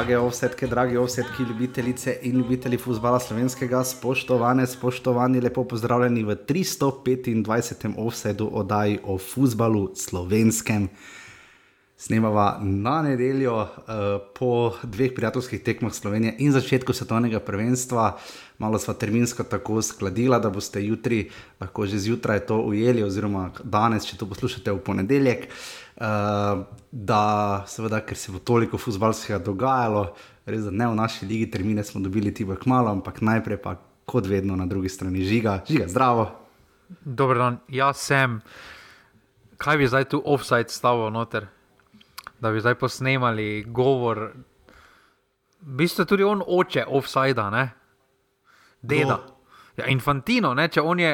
drage ovsetke, dragi ovsetki, ljubitelice in ljubitelji futbola slovenskega, spoštovane, spoštovani, lepo pozdravljeni v 325. ovsedu oddaji o futbalu slovenskem. Snemava na nedeljo uh, po dveh prijateljskih tekmah Slovenije in začetku svetovnega prvenstva. Malo sva terminsko tako skladila, da boste jutri lahko že zjutraj to ujeli, oziroma danes, če to poslušate v ponedeljek. Uh, uh, da seveda, ker se bo toliko futbalskega dogajalo, res da ne v naši ligi, termine smo dobili ti bolj malo, ampak najprej pa kot vedno na drugi strani žiga, žiga zdravo. Dobro dan, jaz sem. Kaj bi zdaj tu offside stavil noter, da bi zdaj posnemali govor. V bistvu tudi on oče offside, ne? Deda. No. Ja, infantino, ne? če on je.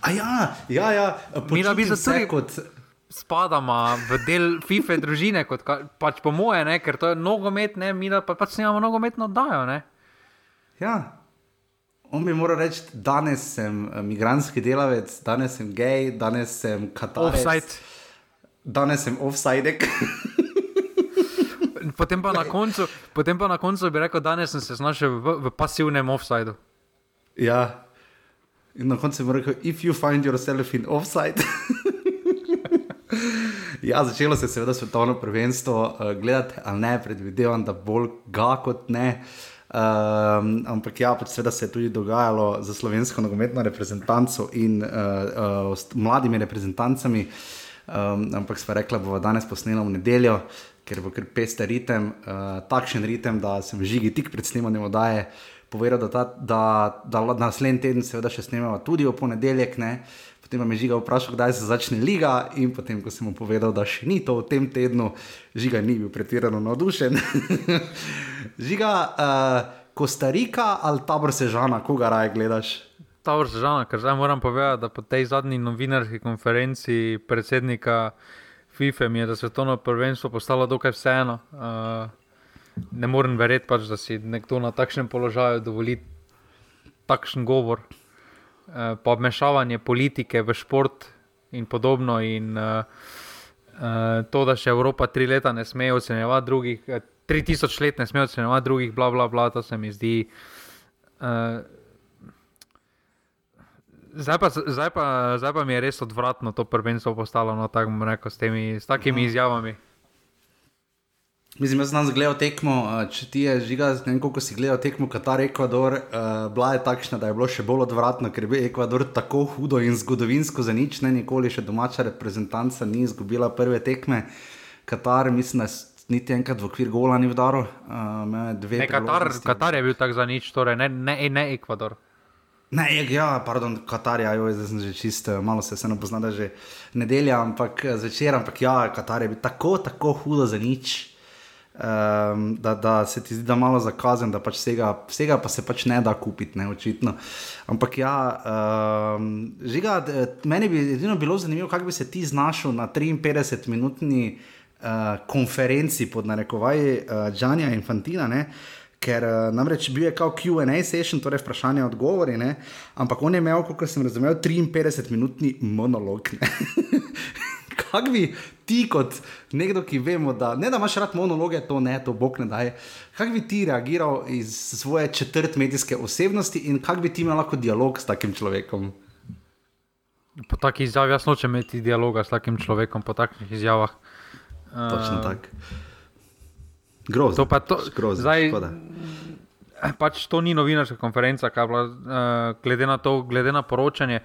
A ja, ja, ja. Mi da bi se tudi kot spadamo v del FIFA družine, kot pač po moje, ne, ker to je nogomet, ne, mi pa pač snimamo nogometno oddajo. Ne. Ja. On bi moral reči, danes sem eh, migranski delavec, danes sem gej, danes sem katalog. Offside. Danes sem offside. potem, pa koncu, potem pa na koncu bi rekel, danes sem se znašel v, v pasivnem offsideu. Ja. In na koncu bi rekel, if you find yourself in offside. Ja, začelo se je seveda svetovno prvenstvo, uh, gledati ali ne, predvidevam, da bolj ga kot ne. Um, ampak ja, pač seveda se je tudi dogajalo za slovensko nogometno reprezentanco in uh, uh, mladimi reprezentancami. Um, ampak sva rekla, da bo danes posnela v nedeljo, ker bo kar peste ritem, uh, takšen ritem, da sem žigi tik pred snemanjem oddaje. Povedal, da, da, da, da naslednji teden, seveda, še snemamo tudi v ponedeljek. Ne? Potem me je žiga vprašal, kdaj se začne liga, in potem, ko sem mu povedal, da še ni to v tem tednu, žiga ni bil pretirano navdušen. žiga, uh, Kostarika ali tabor sežana, koga raje gledaš? Tabor sežana, ker zdaj moram povedati, da po tej zadnji novinarski konferenci predsednika FIFA mi je, da se to prvenstvo postalo dokaj vseeno. Uh, ne morem verjeti, pač, da si nekdo na takšnem položaju dovoli takšen govor. Eh, pa vmešavanje politike v šport in podobno. In, uh, uh, to, da še Evropa tri leta ne sme ocenjevati drugih, uh, tri tisoč let ne sme ocenjevati drugih, bla, bla, bla, to se mi zdi. Uh, Zdaj pa, zdaj, pa, zdaj pa mi je res odvratno to prvenstvo postalo, no, tako rekel, s, temi, s takimi izjavami. Mislim, jaz sem gledal tekmo, če ti je žiga, ne vem, koliko si gledal tekmo Katar, Ekvador, uh, bila je takšna, da je bilo še bolj odvratno, ker je bil Ekvador tako hudo in zgodovinsko za nič, ne nikoli še domača reprezentanca ni izgubila prve tekme. Katar, mislim, da niti enkrat v okvir gola ni vdaro. Uh, ne, Katar, Katar je bil tak za nič, torej ne, ne, ne Ekvador. Ne, ja, pardon, Katar, ja, joj, zdaj sem že čisto, malo se vseeno pozna, da je že nedelja, ampak zvečer, ampak ja, Katar je bil tako, tako hudo za nič um, da, da se ti zdi, da malo zakazen, da pač vsega, vsega pa se pač ne da kupiti, ne očitno. Ampak ja, um, žiga, meni bi edino bilo zanimivo, kako bi se ti znašel na 53-minutni uh, konferenci pod narekovaji Džanja uh, Infantina. Ne? Ker uh, namreč bil je kao QA session, torej vprašanje in odgovori, ne? ampak on je imel, kot sem razumel, 53-minutni monolog. kako bi ti, kot nekdo, ki vemo, da ne da imaš rad monologe, to ne, to bog ne daje. Kako bi ti reagiral iz svoje četrt medijske osebnosti in kako bi ti imel lahko dialog s takim človekom? Po takih izjavah, jaz nočem imeti dialoga s takim človekom, po takih izjavah. Točno uh, tako. Grozno. To pa to, grozno. Zdaj, pač to ni novinarska konferenca, bila, uh, glede, na to, glede na poročanje,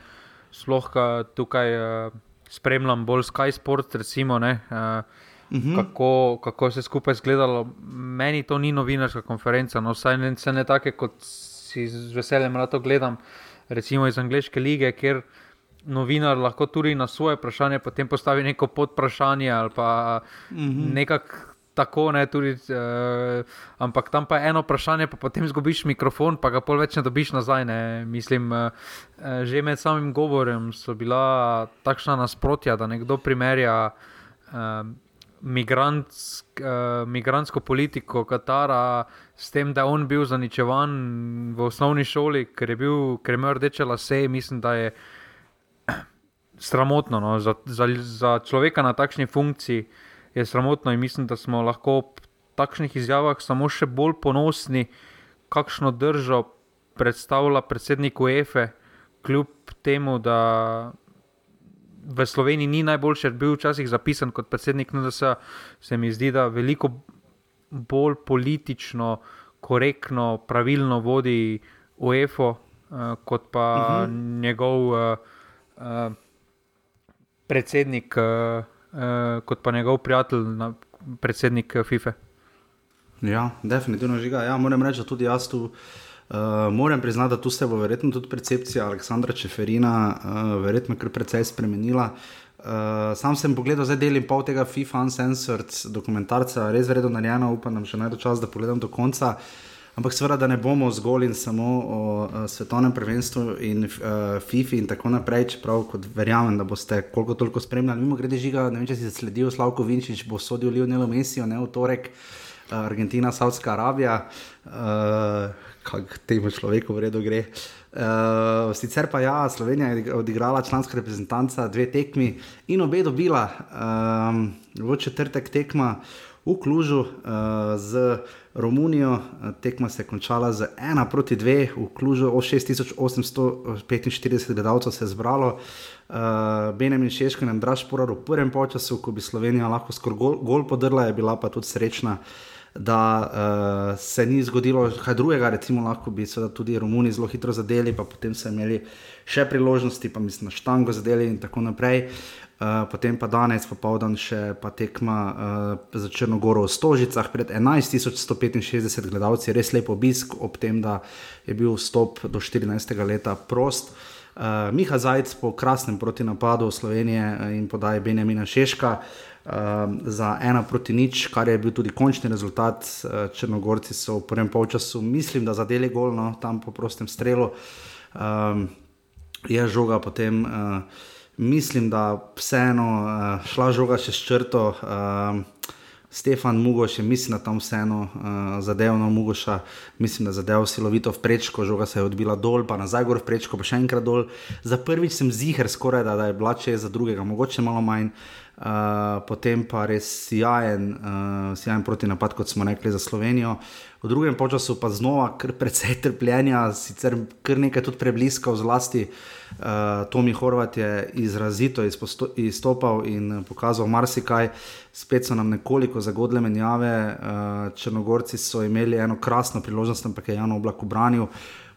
sploh tukaj. Uh, spremljam bolj Sky Sports, recimo, ne, uh, uh -huh. kako, kako se skupaj zgledalo. Meni to ni novinarska konferenca, no, vsaj ne, ne take, kot si z veseljem rado gledam, recimo iz Angleške lige, kjer novinar lahko tudi na svoje vprašanje potem postavi neko podprašanje ali pa uh mhm. -huh. nekako tako, ne, tudi, uh, ampak tam pa je eno vprašanje, pa potem zgubiš mikrofon, pa ga pol več ne dobiš nazaj. Ne. Mislim, uh, že med samim govorom so bila takšna nasprotja, da nekdo primerja. Uh, Migrantsk, uh, migrantsko politiko Katara, s tem, da je on bil zaničevan v osnovni šoli, ker je, bil, ker je imel rdeče lase, mislim, da je sramotno no, za, za, za človeka na takšni funkciji. Uh, je sramotno in mislim, da smo lahko takšnih izjavah samo še bolj ponosni, kakšno držo predstavlja predsednik UEFA, kljub temu, da v Sloveniji ni najboljši, bil včasih zapisan kot predsednik NDS, se mi zdi, da veliko bolj politično, korektno, pravilno vodi UEFA, uh, kot pa uh mhm. -huh. njegov uh, uh, predsednik, uh, kot pa njegov prijatelj, na, predsednik FIFA. Ja, definitivno žiga. Ja, moram reči, da tudi jaz tu. Uh, moram priznati, da tu se bo verjetno tudi percepcija Aleksandra Čeferina uh, verjetno kar precej spremenila. Uh, sam sem pogledal zdaj del in pol tega FIFA Uncensored dokumentarca, res vredno narejeno, upam, da še najdo čas, da pogledam do konca. Ampak seveda, da ne bomo zgolj in samo o uh, svetovnem prvenstvu in uh, FIFA in tako naprej, čeprav kot verjamem, da boste koliko toliko spremljali. Mimo grede žiga, ne vem, če si sledil Slavko Vinčič, bo sodil Lionel Messi, ne v torek, uh, Argentina, Saudska Arabija. Uh, kako temu človeku v redu gre. Uh, sicer pa ja, Slovenija je odigrala članska reprezentanca dve tekmi in obe dobila. Um, v četrtek tekma v Klužu uh, z Romunijo, tekma se je končala z 1 proti 2, v Klužu 6845 gledalcev se je zbralo. Uh, Benjamin Šeško in Draž Porar v prvem času, ko bi Slovenija lahko skoraj gol, gol podrla, je bila pa tudi srečna. Da uh, se ni zgodilo kaj drugega, recimo lahko bi se tudi Romuni zelo hitro zadeli, pa potem so imeli še priložnosti, pa mislim na štango zadeli in tako naprej. Uh, potem pa danes popoldan še pa tekma uh, za Črnogoro v Stožicah pred 11.165 gledalci, res lep obisk, ob tem, da je bil vstop do 14. leta prost. Uh, Miha Zajc po krasnem protinapadu Slovenije in podaji Benjamina Šeška. Uh, uh, za ena proti nič, kar je bil tudi končni rezultat. Uh, Črnogorci so v prvem polčasu, mislim, da zadeli gol, no, tam po prostem strelu. Um, je žoga potem, uh, mislim, da vseeno uh, šla žoga čez črto. Uh, Stefan Mugoš je, mislim, da tam vseeno uh, zadev na Mugoša, mislim, da zadev silovito v prečko, žoga se je odbila dol, pa nazaj gor v prečko, pa še enkrat dol. Za prvič sem ziger skoraj, da, da je bila če za drugega, mogoče malo manj. Uh, Eh, potem pa res sjajen, uh, sjajen proti napad, kot smo rekli za Slovenijo. V drugem času pa znova kar precej trpljenja, sicer kar nekaj tudi prebliska v zlasti. Uh, Tomi Horvat je izrazito izstopal in pokazal marsikaj, spet so nam nekoliko zagodle menjave. Uh, Črnogorci so imeli eno krasno priložnost, ampak je Jan Oblak obranil.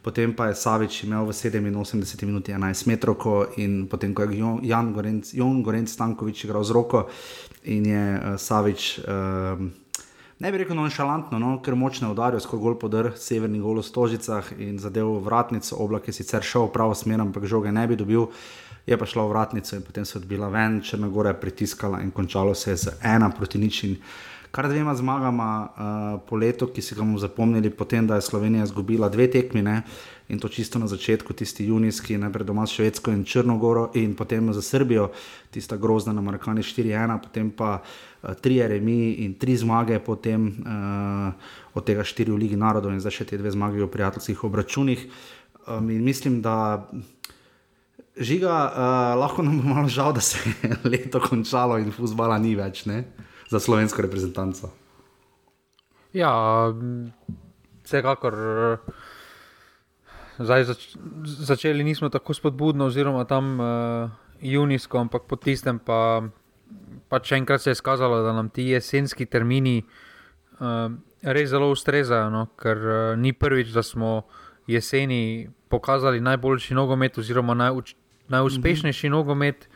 Potem pa je Savič imel v 87 minuti 11 metrov, in potem ko je Jan Gorenc, Jon Gorenc Stankovič igral z roko in je uh, Savič, uh, ne bi rekel nonšalantno, no, ker močno udarijo, skoro gol podr, severni gol v Stožicah in zadev vratnico, oblak je sicer šel v pravo smer, ampak žoge ne bi dobil. Je pa šla v vratnico in potem se odbila ven, Črnagora je pritiskala in končalo se je z ena proti ničim kar dvema zmagama uh, po letu, ki si ga bomo zapomnili, potem da je Slovenija izgubila dve tekmi ne? in to čisto na začetku, tisti junijski, najprej doma s Švedsko in Črnogoro in potem za Srbijo, tista grozna na Markani 4-1, potem pa uh, tri remi in tri zmage, potem uh, od tega štiri v Ligi narodov in zdaj še te dve zmage v prijateljskih obračunih. Um, in mislim, da. Žiga, uh, lahko nam bo malo žal, da se je leto končalo in fusbala ni več. Ne? Za slovensko reprezentanco. Ja, vsekakor. Zdaj, zač, začeli nismo tako spodbudno, oziroma tam uh, junijsko, ampak po tistem pa, pa če enkrat se je izkazalo, da nam ti jesenski termini uh, res zelo ustrezajo, no? ker uh, ni prvič, da smo jeseni pokazali najboljši nogomet, oziroma najuč, najuspešnejši mm -hmm. nogomet.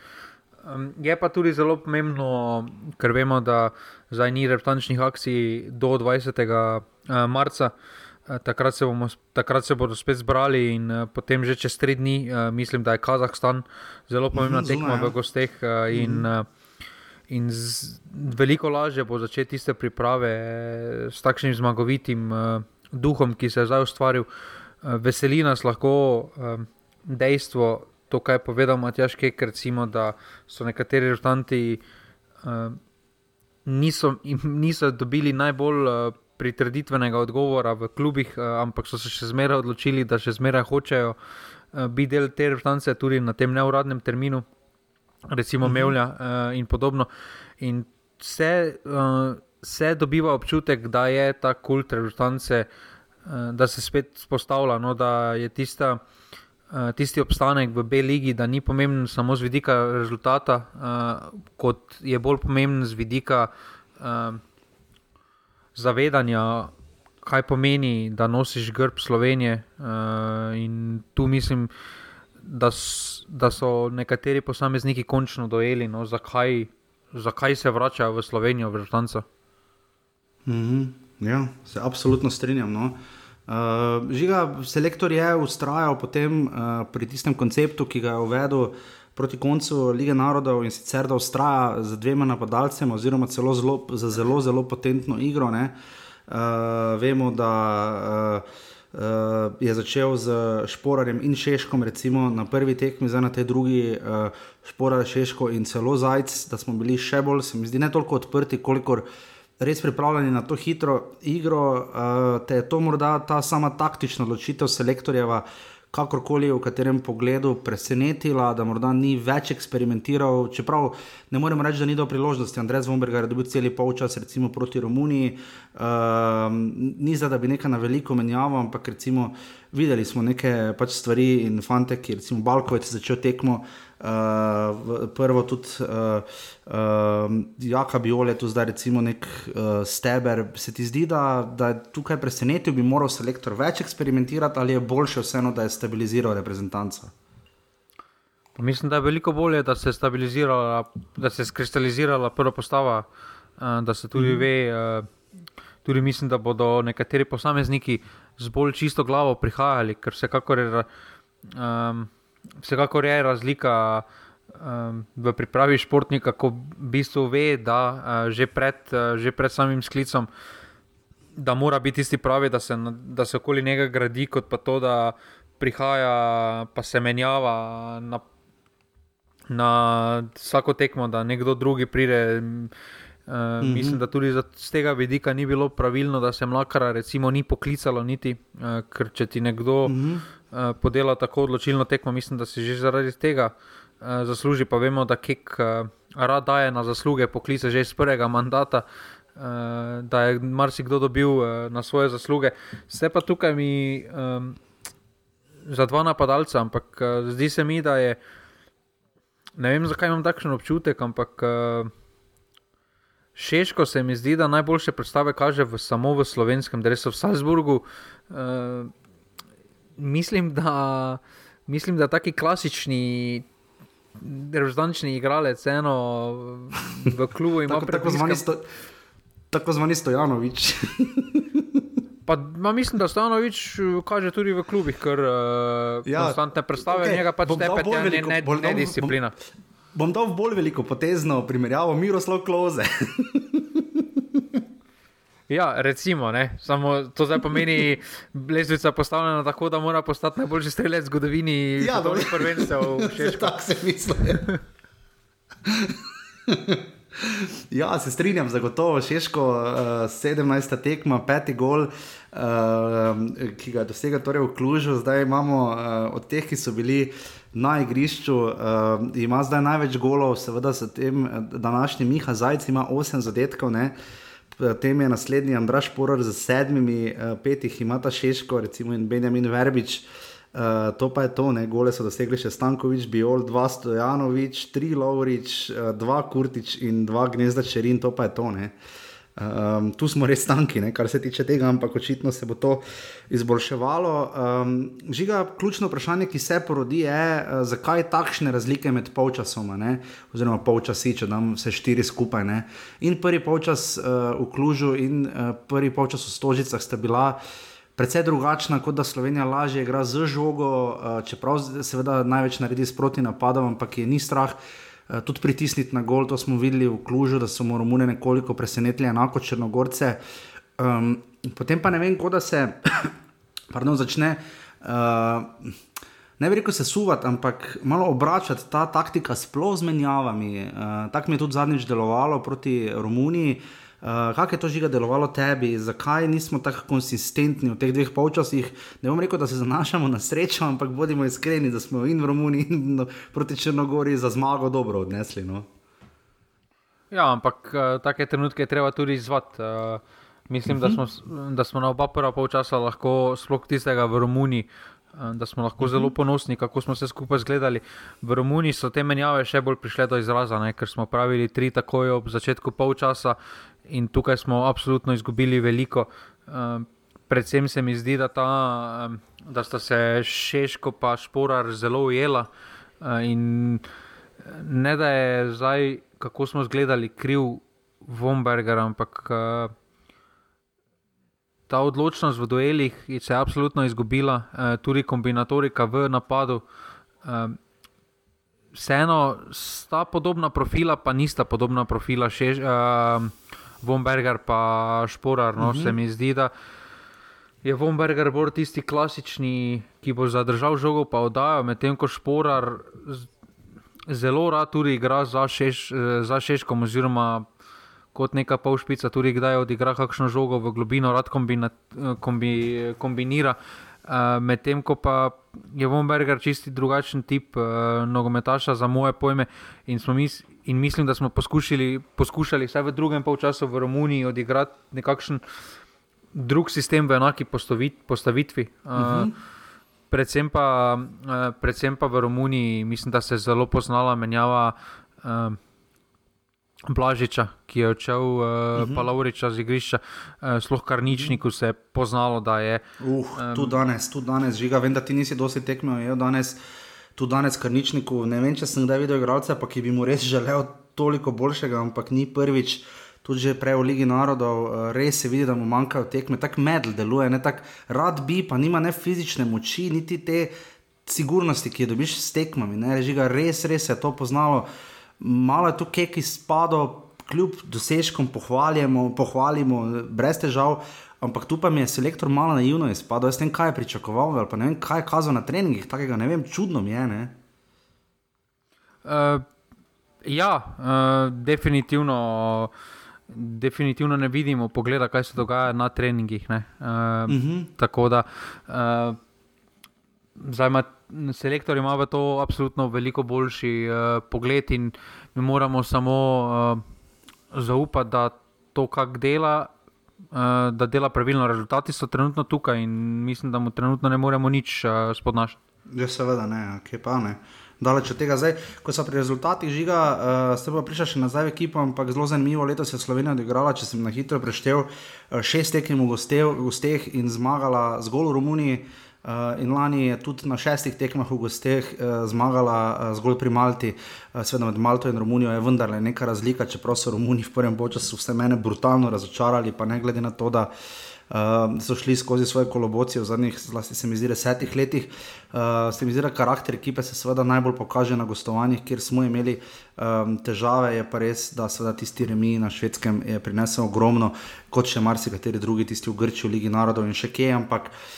Um, je pa tudi zelo pomembno, ker vemo, da zdaj ni reprezentančnih akcij do 20. Uh, eh, marca. Uh, takrat, se bomo, takrat se bodo spet zbrali, in uh, potem že čez tri dni, uh, mislim, da je Kazahstan zelo pomembna mhm, tekma v ja. gosteh. Uh, in, uh, in z, veliko lažje bo začeti tiste priprave s takšnim zmagovitim uh, duhom, ki se je zdaj ustvaril. Uh, veseli nas lahko uh, dejstvo, to, kar je povedal Matjaš Kek, recimo, da so nekateri rezultanti uh, niso, niso dobili najbolj uh, pritrditvenega odgovora v klubih, uh, ampak so se še zmeraj odločili, da še zmeraj hočejo uh, biti del te rezultance tudi na tem neuradnem terminu, recimo mhm. Mevlja uh, in podobno. In vse uh, se dobiva občutek, da je ta kult reprezentance, uh, da se spet spostavlja, no, da je tista. Uh, tisti obstanek v B-ligi, da ni pomemben samo z vidika rezultata, uh, kot je bolj pomemben z vidika uh, zavedanja, kaj pomeni, da nosiš grb Slovenije. Uh, in tu mislim, da, da so nekateri posamezniki končno dojeli, no, zakaj, zakaj se vračajo v Slovenijo, v Žrtvanca. Mm -hmm. Ja, se absolutno strinjam. No. Uh, žiga, selektor je ustrajal potem, uh, pri tistem konceptu, ki ga je uvedel proti koncu lige narodov in sicer da ustraja z dvema napadalcema, oziroma celo zelo, za zelo, zelo potentno igro. Uh, vemo, da. Uh, uh, je začel z Šporarjem in Šeškom, recimo na prvi tekmi, zdaj na tej drugi, uh, Šporar, Šeško in celo Zajec, da smo bili še bolj, se mi zdi, ne toliko odprti, koliko res pripravljeni na to hitro igro. Uh, te je to morda ta sama taktična odločitev selektorjeva kakorkoli v katerem pogledu presenetila, da morda ni več eksperimentiral. Čeprav ne morem reči, da ni do priložnosti. Andrej Zvomberg je dobil cel polčas, recimo proti Romuniji. Uh, ni za, da bi nekaj na veliko menjavo, ampak recimo videli smo neke pač stvari in fante, ki recimo Balkovec začel tekmo. Uh, prvo tudi uh, uh, Jaka Biole, tu zdaj recimo nek uh, steber. Se ti zdi, da, da je tukaj presenetil, bi moral selektor več eksperimentirati ali je boljše vseeno, da je stabiliziral reprezentanco? Mislim, da je veliko bolje, da se je stabilizirala, da se je skristalizirala prva postava, da se tudi mm. ve. Tudi mislim, da bodo nekateri posamezniki z bolj čisto glavo prihajali, ker vsekakor je um, vsekakor je razlika um, v pripravi športnika, ko v bistvu ve, da uh, že, pred, uh, že pred samim sklicom, da mora biti tisti pravi, da se, da se okoli njega gradi, kot pa to, da prihaja, pa se menjava na, na vsako tekmo, da nekdo drugi pride. Uh, mm -hmm. Mislim, da tudi z tega vidika ni bilo pravilno, da se mlaka, recimo, ni poklicalo, niti, uh, ker če ti nekdo mm -hmm. Uh, podela tako odločilno tekmo, mislim, da si že zaradi tega uh, zasluži. Pa vemo, da Kek uh, rad daje na zasluge poklice že iz prvega mandata, uh, da je marsikdo dobil uh, na svoje zasluge. Vse pa tukaj mi um, za dva napadalca, ampak uh, zdi se mi, da je. Ne vem, zakaj imam takšen občutek, ampak. Uh, Šeško se mi zdi, da najboljše predstave kaže v, samo v slovenskem, res v Salzburgu. Uh, mislim, da, mislim, da taki klasični, rezončni igralec, eno v klubu ima tako, tako, tako zvani Stojanovič. Pa, ma, mislim, da Stanovič kaže tudi v klubih, ker uh, ja, konstantne predstave okay, njega pač tepe, ne, ne, ne, ne disciplina. Bom, bom dal bolj veliko potezno primerjavo, Miroslav Kloze. ja, recimo, ne? samo to zdaj pomeni, lezbica postavljena tako, da mora postati najboljši strelec v zgodovini. Ja, dolžni prvencev, še tako se misli. Ja, se strinjam, zagotovo Češko, uh, 17. tekma, peti gol, uh, ki ga je dosegel torej v Klužu. Zdaj imamo uh, od teh, ki so bili na igrišču, uh, ima zdaj največ golov, seveda s tem današnjim Miha Zajc, ima 8 zadetkov. Ne? Potem je naslednji Andraš Poror z sedmimi, uh, petih ima ta Češko, recimo in Benjamin Verbič. Uh, to pa je to, ne? gole so dosegli še Stankovič, Biol, dva Stojanovič, tri Lovrič, uh, dva Kurtič in dva Gnezda Čerin, to pa je to. Um, tu smo res tanki, ne? kar se tiče tega, ampak očitno se bo to izboljševalo. Um, žiga, ključno vprašanje, ki se porodi, je, uh, zakaj takšne razlike med polčasom, oziroma polčasi, če nam vse štiri skupaj. Ne? In prvi polčas uh, v Klužu, in uh, prvi polčas v Stožicah sta bila precej drugačna, kot da Slovenija lažje igra z žogo, čeprav seveda največ naredi s proti napadom, ampak je ni strah. Uh, tudi pritisniti na gol, to smo videli v Klužu, da so Romune nekoliko presenetili, enako Črnogorce. Um, potem pa ne vem, kako da se pardon, začne, uh, ne bi rekel se suvati, ampak malo obračati ta taktika sploh z menjavami. Uh, tako mi je tudi zadnjič delovalo proti Romuniji. Uh, Uh, kako je to žiga delovalo tebi, zakaj nismo tako konsistentni v teh dveh polčasih? Ne bom rekel, da se zanašamo na srečo, ampak bodimo iskreni, da smo in v Romuniji in proti Črnogori za zmago dobro odnesli. No? Ja, ampak uh, take trenutke je treba tudi izvati. Uh, mislim, da smo, da smo na oba prva polčasa lahko, sploh tistega v Romuniji, uh, da smo lahko zelo ponosni, kako smo se skupaj zgledali. V Romuniji so te menjave še bolj prišle do izraza, ne? ker smo pravili tri takoj ob začetku polčasa in tukaj smo absolutno izgubili veliko. Predvsem se mi zdi, da, ta, da sta se Šeško in Šporar zelo ujela. In ne da je zdaj kako smo zgledali kriv Vomberger, ampak uh, ta odločnost v duelih se je absolutno izgubila, uh, tudi kombinatorika v napadu. Uh, vseeno sta podobna profila, pa nista podobna profila, še uh, Vomberger pa Šporar. No, uh mhm. -huh. Se mi zdi, da je Vomberger bolj tisti klasični, ki bo zadržal žogo, pa oddajo, medtem ko Šporar. Zelo rad tudi igra za, šeš, za Šeškom, oziroma kot neka polšpica, tudi kdaj odigra kakšno žogo v globino, rad kombina, kombi, kombinira. Uh, Medtem ko pa je Vomberger čisti drugačen tip uh, nogometaša za moje pojme, in, mis, in mislim, da smo poskušali, poskušali vsaj v drugem polčasu v Romuniji odigrati nekakšen drug sistem v enaki postavitvi. Uh, uh -huh predvsem pa, uh, predvsem pa v Romuniji, mislim, da se je zelo poznala menjava uh, Blažiča, ki je odšel, uh, uh -huh. pa Lauriča z igrišča, uh, sploh kar ničniku se je poznalo, da je. Uh, um, tu danes, tu danes, žiga, vem, da ti nisi dosti tekmo, je danes. Tu danes, kar ničniku, ne vem, če sem kdaj videl igralca, pa ki bi mu res želel toliko boljšega, ampak ni prvič tudi že prej v Ligi narodov, eh, res se vidi, da mu manjkajo tekme, tako medl deluje, ne tako rad bi, pa nima ne fizične moči, niti te sigurnosti, ki jo dobiš s tekmami. Ne, režiga, res, res se je to poznalo. Malo je tu kek izpadlo, kljub dosežkom pohvalimo, pohvalimo, brez težav. Ampak tu pa mi je selektor malo naivno izpadel, jaz ne vem, kaj je pričakoval, ali pa ne vem, kaj je kazal na treningih, takega ne vem, čudno mi je. Uh, ja, uh, definitivno. Definitivno ne vidimo, pogleda, kaj se dogaja na treningih. Uh, uh -huh. Tako da uh, ima selektor ima v to absolutno veliko boljši uh, pogled in mi moramo samo uh, zaupati, da to, kar dela. Da dela pravilno, rezultati so trenutno tukaj in mislim, da mu trenutno ne moremo nič uh, spodnašati. Ja, seveda ne, kje pa ne. Uh, daleč od tega. Zdaj, ko so pri rezultatih žiga, uh, ste pa prišli še nazaj v ekipo, ampak zelo zanimivo letos je Slovenija odigrala, če sem na hitro preštel, uh, šest tekem v gosteh in zmagala zgolj v Romuniji. Uh, in lani je tudi na šestih tekmah v gosteh uh, zmagala uh, zgolj pri Malti, uh, seveda med Malto in Romunijo je vendarle neka razlika, čeprav so Romuni v prvem času vse mene brutalno razočarali, pa ne glede na to, da uh, uh, so šli skozi svoje kolobocije v zadnjih, zlasti se mi zdi, desetih letih. Uh, se mi zdi, da karakter ekipe se seveda najbolj pokaže na gostovanjih, kjer smo imeli um, težave. Je pa res, da seveda tisti remi na švedskem je prinesel ogromno, kot še marsikateri drugi, tisti v Grčiji, v Ligi narodov in še kje. Ampak uh,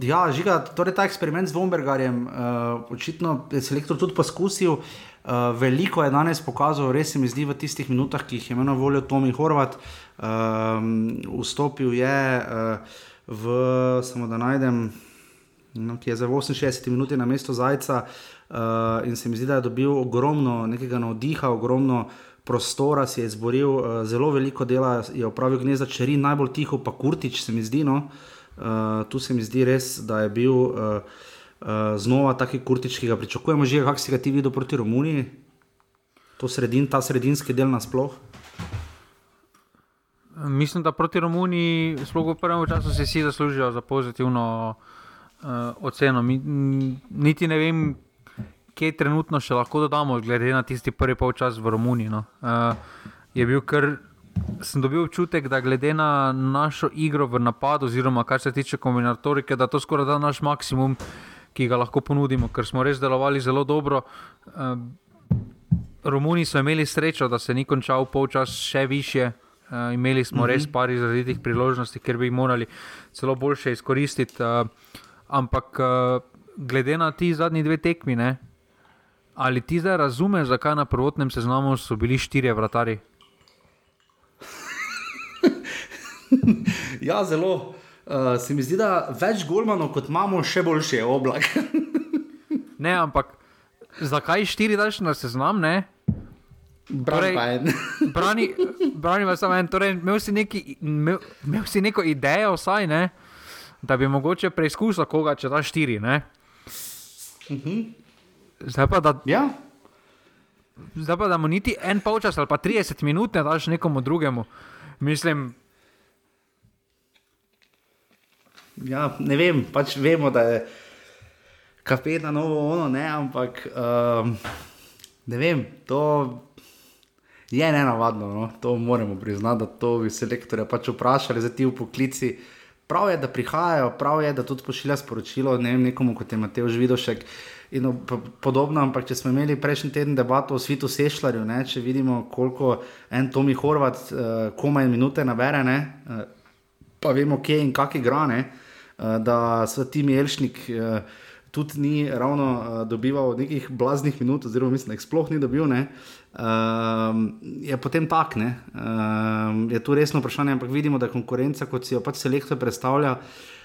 ja, žiga, torej ta eksperiment z Vombergarjem, uh, očitno je selektor tudi poskusil. Uh, veliko je danes pokazal, res se mi zdi v tistih minutah, ki jih je imel na voljo Tomi Horvat. Uh, Um, vstopil je uh, v, samo da najdem, no, ki je za 68 minut na mesto Zajca uh, in se mi zdi, da je dobil ogromno nekega navdiha, ogromno prostora, si je izboril, uh, zelo veliko dela je opravil gnezda, če ri najbolj tiho, pa kurtič se mi zdi. No, uh, tu se mi zdi res, da je bil uh, uh, znova taki kurtič, ki ga pričakujemo, že kako si ga ti videl proti Romuniji. To sredin, ta sredinski del nasplošno. Mislim, da proti Romuniji, sploh v prvem času, si vsi zaslužijo za pozitivno uh, oceno. Mi, niti ne vem, kje trenutno še lahko dodamo, glede na tisti prvi polčas v Romuniji. No. Uh, je bil kar. Sem dobil občutek, da glede na našo igro v napadu, oziroma kar se tiče kombinatorike, da to skoraj da naš maksimum, ki ga lahko ponudimo, ker smo res delovali zelo dobro. Romuni so imeli srečo, da se ni končal polčas še više, Uh, imeli smo uh -huh. res mhm. par izrazitih priložnosti, ker bi jih morali celo boljše izkoristiti. Uh, ampak uh, glede na ti zadnji dve tekmi, ne, ali ti zdaj razumeš, zakaj na prvotnem seznamu so bili štirje vratari? ja, zelo. Uh, se mi zdi, da več golmanov kot imamo, še boljše oblak. ne, ampak zakaj štiri daš na seznam? Ne? Torej, brani, brani vas samo en, torej, imel, si neki, imel, imel si neko idejo, vsaj, ne, da bi mogoče preizkusil koga, če da štiri. Uh -huh. Zdaj pa da. Ja. Zdaj pa da mu niti en polčas ali pa 30 minut ne daš nekomu drugemu. Mislim. Ja, ne vem, pač vemo, da je kapetan novo ono, ne, ampak um, ne vem, to je ne navadno, no? to moramo priznati, da to bi se lektorje pač vprašali za ti v poklici. Prav je, da prihajajo, prav je, da tudi pošilja sporočilo ne vem, nekomu, kot je Mateo Žvidošek. In podobno, ampak če smo imeli prejšnji teden debato o Svitu Sešljarju, če vidimo, koliko en Tomi Horvat, uh, komaj minute nabere, ne, uh, pa vemo, kje in kak igra, ne, uh, da so ti Mielšnik. Uh, tudi ni ravno uh, dobival nekih blaznih minut, oziroma mislim, da jih sploh ni dobil, ne, uh, je potem tak. Ne, uh, je tu resno vprašanje, ampak vidimo, da je konkurenca, kot si jo pač selektor predstavlja,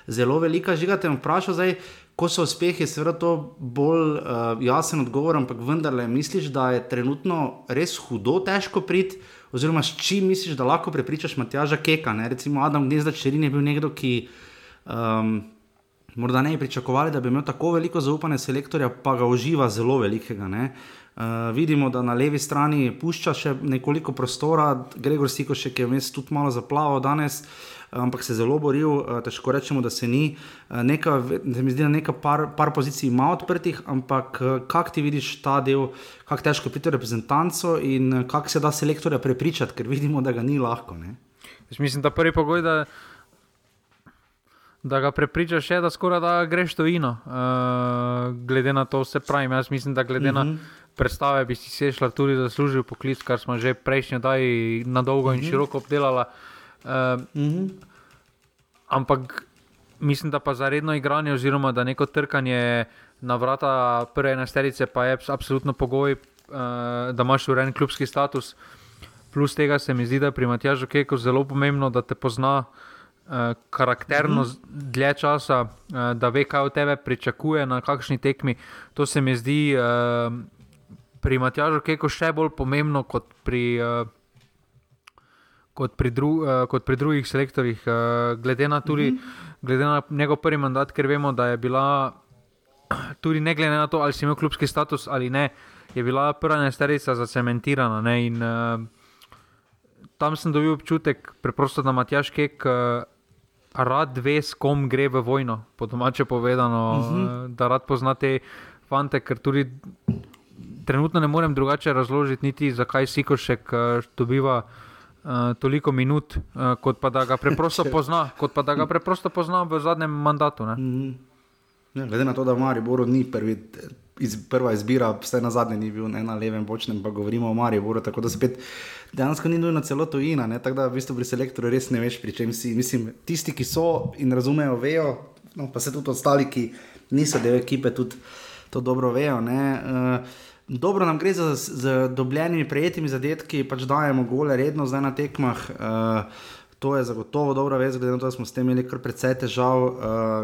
zelo velika. Žigate, vprašaj zdaj. Ko so uspehi, je seveda to bolj uh, jasen odgovor, ampak vendarle, misliš, da je trenutno res hudo težko priti, oziroma s čim misliš, da lahko prepričaš Matjaža Keka? Ne? Recimo Adam Gnezda Čerin je bil nekdo, ki um, morda ne bi pričakovali, da bi imel tako veliko zaupanja selektorja, pa ga uživa zelo velikega. Uh, vidimo, da na levi strani pušča še nekoliko prostora, Gregor Sikošek je vmes tudi malo zaplaval danes, ampak se je zelo boril, uh, težko rečemo, da se ni. Uh, neka, se mi zdi, da nekaj par, par pozicij ima odprtih, ampak uh, kako ti vidiš ta del, kako težko priti reprezentanco in kako se da selektorja prepričati, ker vidimo, da ga ni lahko. Mislim, da prvi pogoj, da da ga prepričaš, še, da skoraj da greš to ino. Uh, glede na to, vse pravim, jaz mislim, da glede uh -huh. na mhm. predstave bi si sešla tudi zaslužil poklic, kar smo že prejšnji dan na dolgo in uh mhm. -huh. široko obdelali. Uh, uh -huh. Ampak mislim, da pa za redno igranje, oziroma da neko trkanje na vrata prve enesterice, pa je absolutno pogoj, uh, da imaš urejen klubski status. Plus tega se mi zdi, da je pri Matjažu Keku zelo pomembno, da te pozna uh, karakterno mm -hmm. dlje časa, uh, da ve, kaj od tebe pričakuje na kakšni tekmi. To se mi zdi uh, pri Matjažu Keku še bolj pomembno kot pri. Uh, Kot pri, dru, kot pri drugih selektorjih, glede, na tudi, mm -hmm. glede na njegov prvi mandat, ker vemo, da je bila, tudi ne glede na to, ali si imel klubski status ali ne, je bila prva nesterica zacementirana. Ne, in, uh, tam sem dobil občutek, preprosto, da Matjaš Kek uh, rad ve, s kom gre v vojno, po domače povedano, uh mhm. -huh. da rad pozna te fante, ker tudi trenutno ne morem drugače razložiti, niti zakaj Sikošek uh, dobiva. Uh, toliko minut, uh, kot pa da ga preprosto pozna, kot pa da ga preprosto pozna v zadnjem mandatu. Mm -hmm. glede na to, da Maribor ni prvi, iz, prva izbira, vse na zadnje ni bil ne, na levem bočnem, pa govorimo o Mariboru, tako da spet dejansko ni nujno celo tujina. Ne? Tako da v bistvu pri selektorju res ne veš, pri čem si. Mislim, tisti, ki so in razumejo, vejo, no, pa se tudi ostali, ki niso del ekipe, tudi to dobro vejo. Uh, dobro nam gre za, za dobljenimi, prejetimi zadetki, pač dajemo gole redno zdaj na tekmah. Uh, To je zagotovo dobro vez, glede na to, da smo s tem imeli kar precej težav, uh,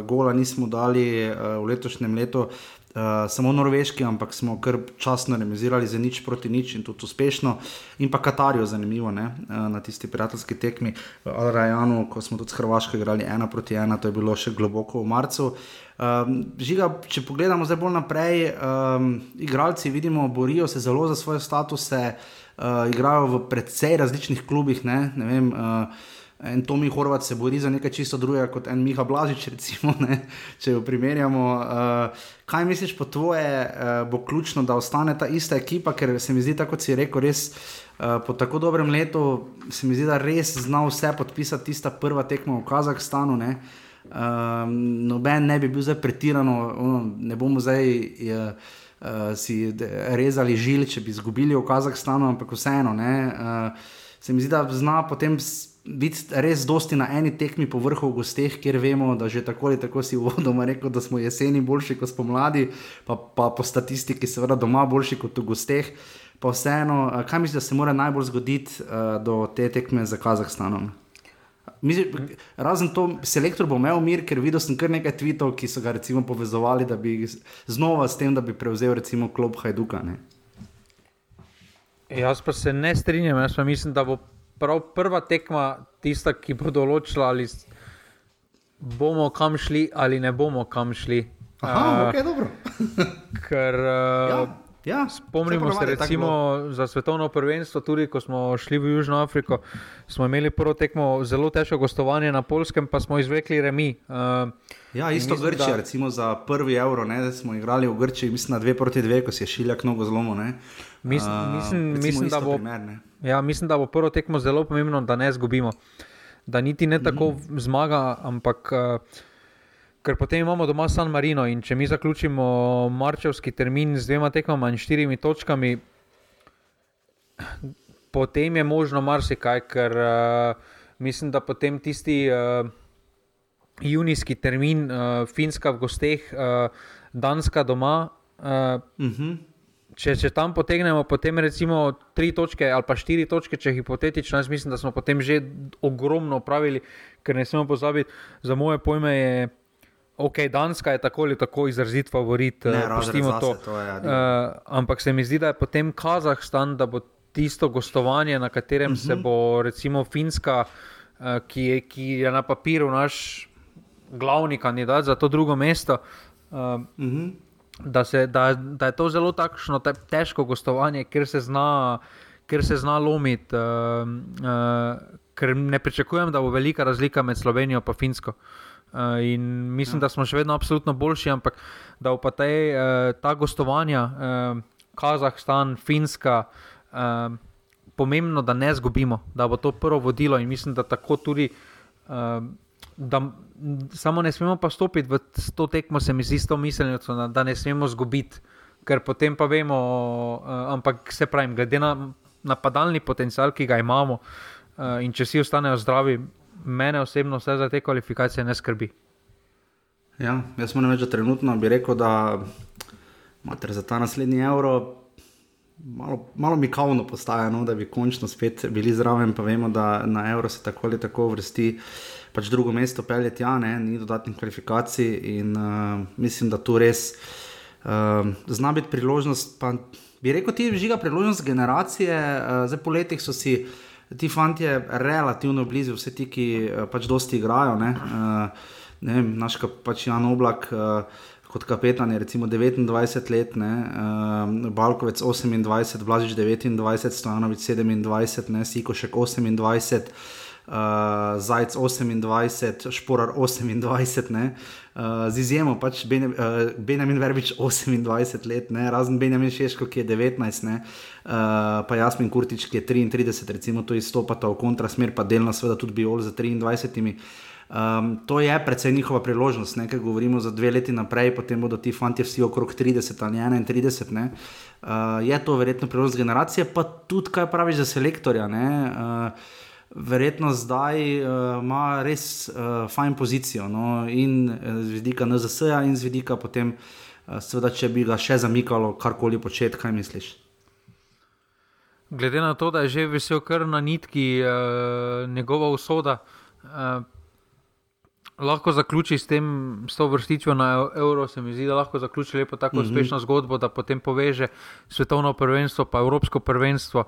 gola nismo dali uh, v letošnjem letu, uh, samo norveški, ampak smo kar časno remisirali za nič proti nič in tudi uspešno. In pa Katarijo, zanimivo, ne? Uh, na tisti prijateljski tekmi v Al-Rajanu, ko smo tudi s Hrvaško igrali ena proti ena, to je bilo še globoko v marcu. Um, žiga, če pogledamo zdaj bolj naprej, um, igralci vidimo, borijo se zelo za svoje statuse, uh, igrajo v precej različnih klubih. Ne? Ne vem, uh, En Tomi Horvat se bori za nekaj čisto drugega kot en Miha Blažič, recimo, ne, če jo primerjamo. Uh, kaj misliš po tvoje, uh, bo ključno, da ostane ta ista ekipa, ker se mi zdi, tako kot si rekel, res uh, po tako dobrem letu, se mi zdi, da res zna vse podpisati tista prva tekma v Kazahstanu. Ne. Uh, noben ne bi bil zdaj pretirano, ono, ne bomo zdaj. Uh, Uh, si rezali žil, če bi izgubili v Kazahstanu, ampak vseeno. Uh, se mi zdi, da zna potem biti res dosti na eni tekmi po vrhu v gosteh, kjer vemo, da že tako ali tako si vodoma rekel, da smo jeseni boljši kot spomladi, pa, pa po statistiki seveda doma boljši kot v gosteh. Pa vseeno, kaj misliš, da se mora najbolj zgoditi uh, do te tekme za Kazahstanom? Mislim, razen to, selektor bo imel mir, ker videl sem kar nekaj tvitev, ki so ga recimo povezovali, da bi znova s tem, da bi prevzel recimo klop Hajduka. Ne? Jaz pa se ne strinjam, jaz pa mislim, da bo prav prva tekma tista, ki bo določila, ali bomo kam šli ali ne bomo kam šli. Aha, uh, ok, dobro. ker uh, ja. Ja, spomnimo se, recimo, za svetovno prvenstvo, tudi ko smo šli v Južno Afriko, smo imeli prvo tekmo zelo težko gostovanje na Polskem, pa smo izvekli remi. Uh, ja, isto mislim, Grčija, da... recimo za prvi evro, ne, smo igrali v Grčiji, mislim na dve proti dve, ko si je šiljak nogo zlomo. Mislim, uh, mislim, mislim, da bo, primer, ja, mislim, da bo prvo tekmo zelo pomembno, da ne zgubimo. Da niti ne tako mm -hmm. zmaga, ampak. Uh, ker potem imamo doma San Marino in če mi zaključimo marčevski termin z dvema tekmama in štirimi točkami, potem je možno marsikaj, ker uh, mislim, da potem tisti uh, junijski termin, uh, Finska v gosteh, uh, Danska doma. Uh, uh mhm. -huh. Če, če tam potegnemo, potem recimo tri točke ali pa štiri točke, če hipotetično, jaz mislim, da smo potem že ogromno upravili, ker ne smemo pozabiti, za moje pojme je Ok, Danska je tako ali tako izrazit favorit, ne razumemo to. to je, ja, uh, ampak se mi zdi, da je potem Kazahstan, da bo tisto gostovanje, na katerem uh -huh. se mhm. bo recimo Finska, uh, ki, je, ki je na papiru naš glavni kandidat za to drugo mesto. Uh, uh -huh. Da, se, da, da je to zelo takšno te, težko gostovanje, ker se zna, ker se zna lomiti. Uh, uh, ker ne pričakujem, da bo velika razlika med Slovenijo in Finsko. Uh, in mislim, ja. da smo še vedno absolutno boljši, ampak da pa te, uh, ta gostovanja, uh, Kazahstan, Finska, uh, pomembno, da ne zgubimo, da bo to prvo vodilo in mislim, da tako tudi. Uh, Da, samo ne smemo pa stopiti v to tekmo, se mi zdi, s to miselnico, da ne smemo zgubiti, ker potem pa vemo, uh, ampak se pravi, glede na napadalni potencial, ki ga imamo, uh, in če vsi ostanejo zdravi, mene osebno vse za te kvalifikacije ne skrbi. Ja, jaz moram reči, da trenutno bi rekel, da imate za ta naslednji evro. Malo, malo mi kavno postaje, no, da bi končno spet bili zraven, pa vemo, da na evro se tako ali tako vrsti. Pač drugo mesto peljeti, ja, ne, ni dodatnih kvalifikacij, in uh, mislim, da tu res uh, zna biti priložnost. Pa, bi rekel, ti žiga priložnost generacije, uh, zdaj po letih so si ti fanti je relativno blizu, vse ti, ki uh, pač dosti igrajo. Ne, uh, ne vem, naš pač Jan Oblak. Uh, Kot kapetan je recimo 29 let, ne, uh, Balkovec 28, Blažič 29, Stojanovič 27, ne, Sikošek 28 uh, Zajec 28, Šporar 28, ne, uh, z izjemo pač Benja, uh, Benjamin Verbič 28 let, ne, razen Benjamin Šeško, ki je 19, ne, uh, pa Jasmin Kurtič, ki je 33, recimo to izstopata v kontrasmer, pa delno seveda tudi Biol za 23. Um, to je predvsej njihova priložnost, ker govorimo za dve leti naprej, potem bodo ti fanti vsi okrog 30 ali 31. Uh, je to verjetno priložnost generacije, pa tudi kaj praviš za selektorja. Uh, verjetno zdaj uh, ima res uh, fajn pozicijo. No? In uh, z vidika NZS-ja, in z vidika potem, uh, seveda, če bi ga še zamikalo, karkoli početi, kaj misliš. Glede na to, da je že vesel kar na nitki uh, njegova usoda, uh, lahko zaključi s tem, s to vrstičjo na Euro, se mi zdi, da lahko zaključi lepo tako mm -hmm. uspešno zgodbo, da potem poveže svetovno prvenstvo, pa evropsko prvenstvo.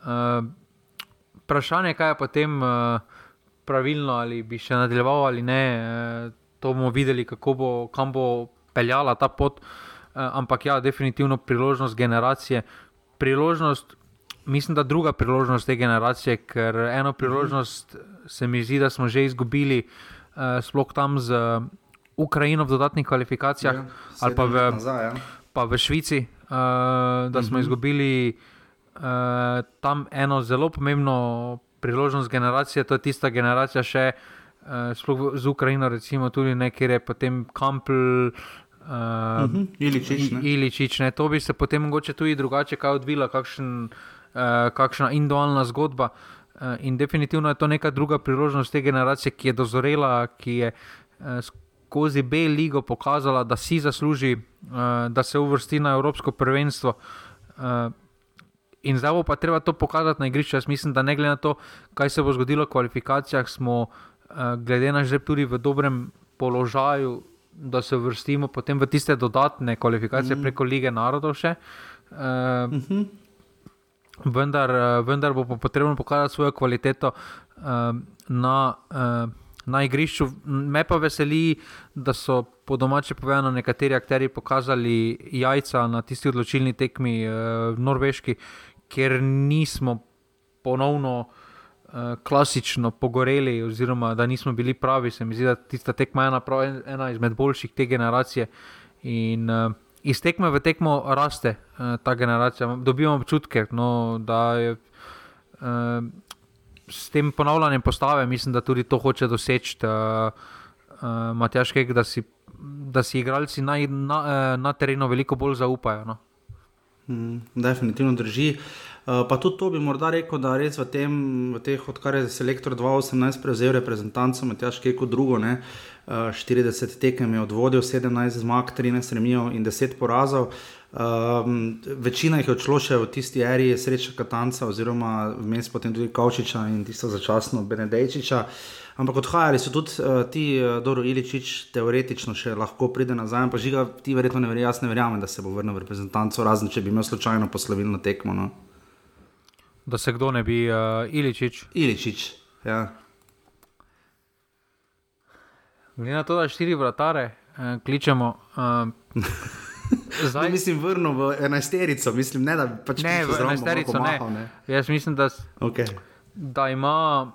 Uh, vprašanje, kaj je potem uh, pravilno, ali bi še nadaljeval ali ne. Uh, to bomo videli, kako bo, kam bo peljala ta pot. Uh, ampak ja, definitivno priložnost generacije. Priložnost, mislim, da druga priložnost te generacije, ker eno priložnost se mi zdi, da smo že izgubili, uh, sploh tam z Ukrajino v dodatnih kvalifikacijah ja, ali pa v, nazaj, ja. pa v Švici, uh, da smo uh mhm. -huh. izgubili uh, tam eno zelo pomembno priložnost generacije, to je tista generacija, še uh, sploh z Ukrajino, recimo tudi nekaj, je potem Kampel. Uh, uh -huh. Iličič, Iličič, to bi se potem mogoče tudi drugače odvila, kakšen, uh, kakšna individualna zgodba. Uh, in definitivno je to neka druga priložnost te generacije, ki je dozorela, ki je uh, skozi B-ligo pokazala, da si zasluži, uh, da se uvrsti na Evropsko prvenstvo. Uh, In zdaj bo pa treba to pokazati na igrišču. Jaz mislim, da ne glede na to, kaj se bo zgodilo v kvalifikacijah, smo, uh, glede na že tudi v dobrem položaju, da se vrstimo potem v tiste dodatne kvalifikacije mm preko lige narodov. Še, uh, mm -hmm. vendar, uh, vendar bo potrebno pokazati svojo kvaliteto uh, na. Uh, Na igrišču me pa veseli, da so po domače povedano nekateri akteri pokazali jajca na tisti odločilni tekmi v Norveški, ker nismo ponovno uh, klasično pogoreli, oziroma da nismo bili pravi. Se mi zdi, da tista tekma je ena, ena izmed boljših te generacije. In uh, iz tekme v tekmo raste uh, ta generacija. Dobivamo občutke, no, da je. Uh, S tem ponavljanjem postave, mislim, da tudi to hoče doseči uh, uh, Matjaš Kek, da si, da si igralci na, na, na terenu veliko bolj zaupajo. No? Mm, definitivno drži. Uh, Eh, pa tudi to bi morda rekel, da res v, tem, v teh, odkar je Selektor 2018 prevzel reprezentanco, med težke kot drugo, ne, 40 eh, tekem je odvodil, 17 zmag, 13 remijev in 10 porazov. Um, večina jih je odšlo še v tisti eri, sreča Katanca, oziroma vmes potem tudi Kavčiča in tisto začasno Benedejčiča. Ampak odhajali so tudi uh, ti, uh, Doro Iličič, teoretično še lahko pride nazaj, pa žiga, ti verjetno ne verjamem, ne verjamem, da se bo vrnil v reprezentanco, razen če bi imel slučajno poslovilno tekmo. No da se kdo ne bi, uh, Iličič. Iličič, ja. Glede na to, da štiri vratare uh, kličemo. Uh, Zdaj ne, mislim, vrnil v enajsterico, mislim, ne, da pač ne v enajsterico. Ne. ne. Jaz mislim, da, okay. da ima.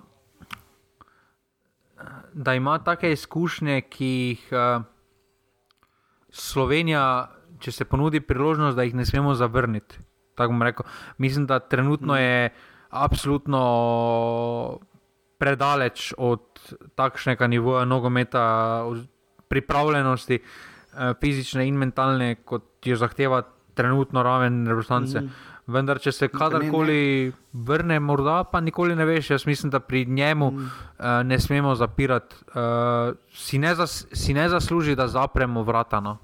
Da ima take izkušnje, ki jih uh, Slovenija, če se ponudi priložnost, da jih ne smemo zavrniti. Mislim, da trenutno je absolutno predaleč od takšnega nivoja nogometa, pripravljenosti, eh, fizične in mentalne, kot jo zahteva trenutno raven reprezentance. Mm. Vendar, če se kadarkoli vrne, morda pa nikoli ne veš. Jaz mislim, da pri njemu mm. uh, ne smemo zapirati, uh, si, ne zas, si ne zasluži, da zapremo vrata. No.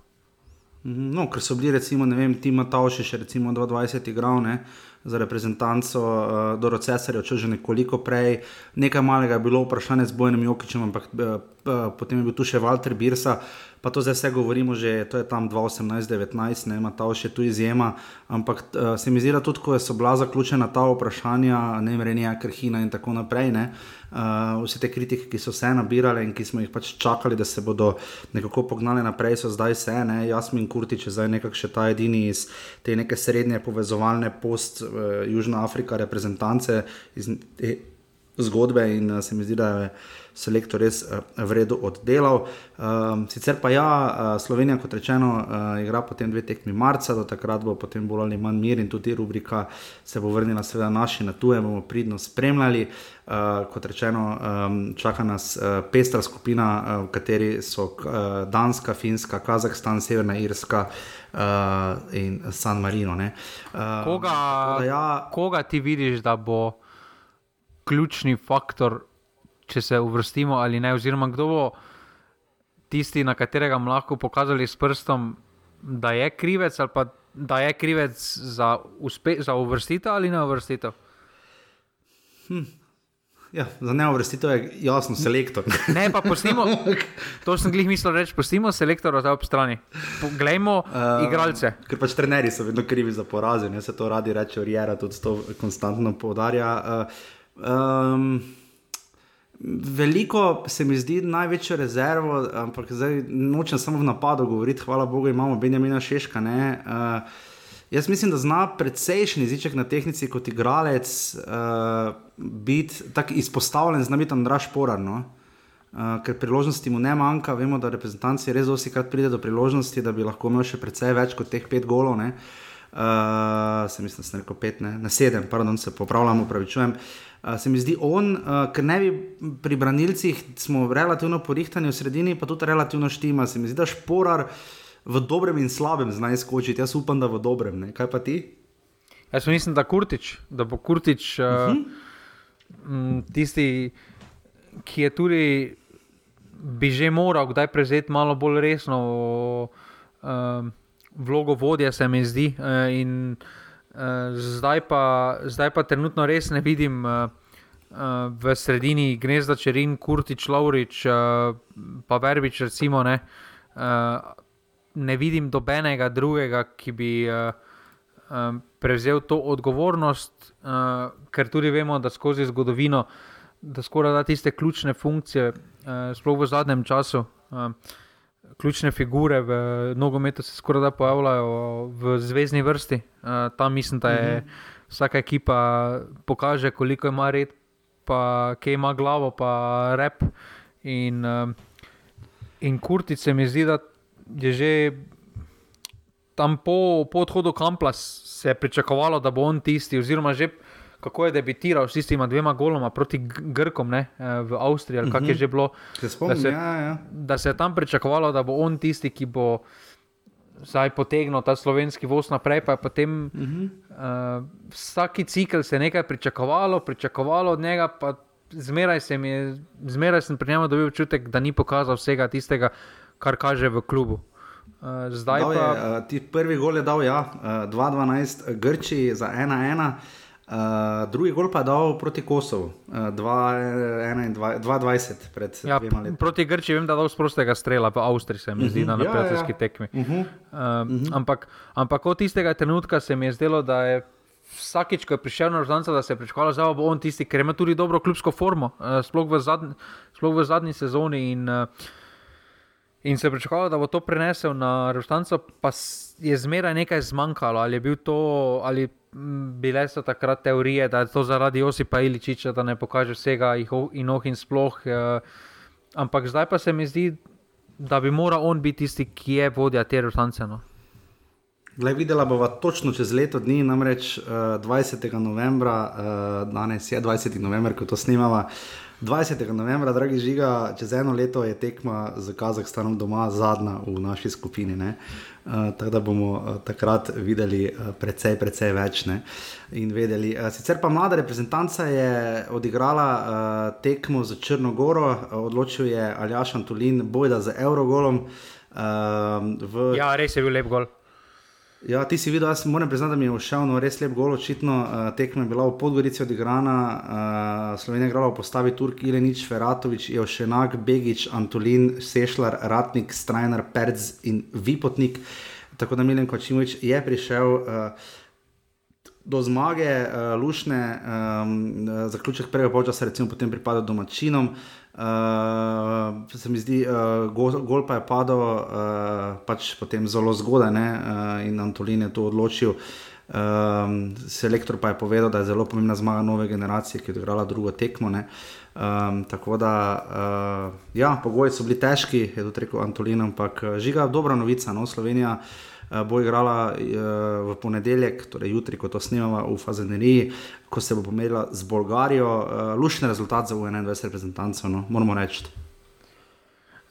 Mhm, no, ker so bili, recimo, ne vem, Tima Tauši, še recimo 22 igral ne, za reprezentanco uh, Doro Cesarja, če že nekoliko prej. Nekaj malega je bilo vprašanje z Bojem Jokičem, ampak uh, uh, potem je bil tu še Walter Birsa. Uh, pa to zdaj vse govorimo, že to je tam 2018-2019, ne ima ta še tu izjema. Ampak uh, se mi zdi, da tudi, ko so bila zaključena ta vprašanja, ne mrenja, krhina in tako naprej, ne, uh, vse te kritike, ki so se nabirale in ki smo jih pač čakali, da se bodo nekako pognali naprej, so zdaj vse, ne, Jasmin Kurtič je zdaj nekako še ta edini iz te neke srednje povezovalne post-Južna uh, Afrika reprezentance iz te zgodbe in uh, se mi zdi, da je selektor res uh, v redu oddelal. Um, sicer pa ja, uh, Slovenija, kot rečeno, uh, igra potem dve tekmi marca, do takrat bo potem bolj ali manj mir in tudi rubrika se bo vrnila, seveda naši na tuje, bomo pridno spremljali. Uh, kot rečeno, um, čaka nas uh, pestra skupina, uh, v kateri so uh, Danska, Finska, Kazahstan, Severna Irska. Uh, in San Marino. Uh, koga, ja, koga ti vidiš, da bo ključni faktor če se uvrstimo ali ne, oziroma kdo bo tisti, na katerega bomo lahko pokazali s prstom, da je krivec ali pa da je krivec za, uspe, za uvrstitev ali ne uvrstitev. Hm. Ja, za ne uvrstitev je jasno, selektor. Ne, pa pustimo, to sem glih mislil reči, pustimo selektorja za ob strani. Poglejmo uh, igralce. Ker pač trenerji so vedno krivi za poraze, ne se to radi reče, Rijera tudi to konstantno poudarja. Uh, um, Veliko se mi zdi največjo rezervo, ampak zdaj nočem samo v napadu govoriti, hvala Bogu, imamo Benjamina Šeška. Uh, jaz mislim, da zna precejšen jeziček na tehnici kot igralec uh, biti tako izpostavljen, zna biti Andraš Porar. No? Uh, ker priložnosti mu ne manjka, vemo, da reprezentanci res dosti krat pride do priložnosti, da bi lahko imel še precej več kot teh pet golov. Uh, se mislim, da sem rekel pet, ne? na sedem, pardon, se popravljam, upravičujem. Uh, se mi zdi on, uh, ker ne bi pri branilcih, smo relativno porihtani v sredini, pa tudi relativno štima. Se mi zdi, da šporar v dobrem in slabem zna izkočiti. Jaz upam, da v dobrem. Ne? Kaj pa ti? Jaz mislim, da, kurtič, da bo Kurtič uh, uh -huh. tisti, ki je tudi. Bi že moral kdaj prevzeti malo bolj resno uh, vlogo vodja, se mi zdi. Uh, in, uh, Uh, zdaj, pa, zdaj pa trenutno res ne vidim uh, uh, v sredini gnezda Čerin, Kurtič, Laurič, uh, pa Verbič. Recimo, ne, uh, ne vidim dobenega drugega, ki bi, uh, um, prevzel to odgovornost, uh, ker tudi vemo, da skozi zgodovino, da skoraj da tiste ključne funkcije, uh, sploh v zadnjem času. Uh, Ključne figure v nogometu se skoraj da pojavljajo v zvezdni vrsti. Uh, tam mislim, da je mhm. vsaka ekipa pokaže, koliko ima red, pa kje ima glavo, pa rep. In, uh, in kurtice mi zdi, da je že tam po, po odhodu Kampla se je pričakovalo, da bo on tisti, oziroma že kako je debitiral s tistima dvema goloma proti Grkom ne, eh, v Avstriji, ali kako je mhm. že bilo. Se spomnim, da, se, ja, ja. da se je tam pričakovalo, da bo on tisti, ki bo. Zdaj potegnil ta slovenski voz naprej, pa je potem uh -huh. uh, vsaki cikl se nekaj pričakovalo, pričakovalo od njega, pa zmeraj sem, je, zmeraj sem pri njemu dobil občutek, da ni pokazal vsega tistega, kar kaže v klubu. Uh, zdaj pa. Je, uh, ti prvi gol je dal, ja, uh, 2-12 Grči za 1-1. Uh, drugi gol pa je dal proti Kosovu, uh, 2-20 pred ja, dvema letoma. Proti Grči vem, da je dal sprostega strela, v Avstriji se mi zdi uh -huh, na prijateljski ja, ja. tekmi. Uh -huh, uh, uh -huh. Ampak, ampak od tistega trenutka se mi je zdelo, da je vsakič, ko je prišel na Rožnjanca, da se je pričakovalo, da bo on tisti, ker ima tudi dobro klubsko formo, uh, sploh, v zadnji, sploh v zadnji sezoni. In, uh, In se je pričakovalo, da bo to prenesel na Rustanco, pa je zmeraj nekaj zmanjkalo. Ali, to, ali bile so takrat teorije, da je to zaradi Josipa Iličiča, da ne pokaže vsega in oh in sploh. Eh, ampak zdaj pa se mi zdi, da bi moral on biti tisti, ki je vodja te Rustance. No. Glej, videla bova točno čez leto dni, namreč uh, eh, 20. novembra, uh, danes je 20. november, ko to snimamo. 20. novembra, dragi žiga, čez eno leto je tekma z Kazahstanom doma zadnja v naši skupini. Uh, tako da bomo uh, takrat videli uh, precej, precej več. Ne? In vedeli. Uh, sicer pa mlada reprezentanca je odigrala uh, tekmo za Črnogoro, uh, odločil je Aljaš Antolin, bojda z Eurogolom. Uh, v... Ja, res je bil lep gol. Ja, ti si videl, jaz moram priznati, da mi je všel no, res lep gol. Očitno uh, tekma je bila v Podgorici odigrana, uh, Slovenija je igrala v postavi Turk, Ilenič, Feratovič, Jošenak, Begič, Antolin, Sešljar, Ratnik, Strajner, Perc in Vipotnik. Tako da Milen Kočimovič je prišel. Uh, Do zmage, uh, lušne, um, zaključek prvega polčasa, recimo, potem pripada domačinom. Uh, se mi zdi, uh, gol, gol pa je padel uh, pač potem zelo zgodaj uh, in Antolin je to odločil. Um, selektor pa je povedal, da je zelo pomembna zmaga nove generacije, ki je odigrala drugo tekmo. Um, tako da, uh, ja, pogoji so bili težki, je to rekel Antolin, ampak žiga dobra novica. No? Slovenija uh, bo igrala eh, v ponedeljek, torej jutri, ko to snimamo v Fazeneriji, ko se bo pomerila z Bolgarijo. Eh, lušni rezultat za 21 reprezentantov, no? moramo reči.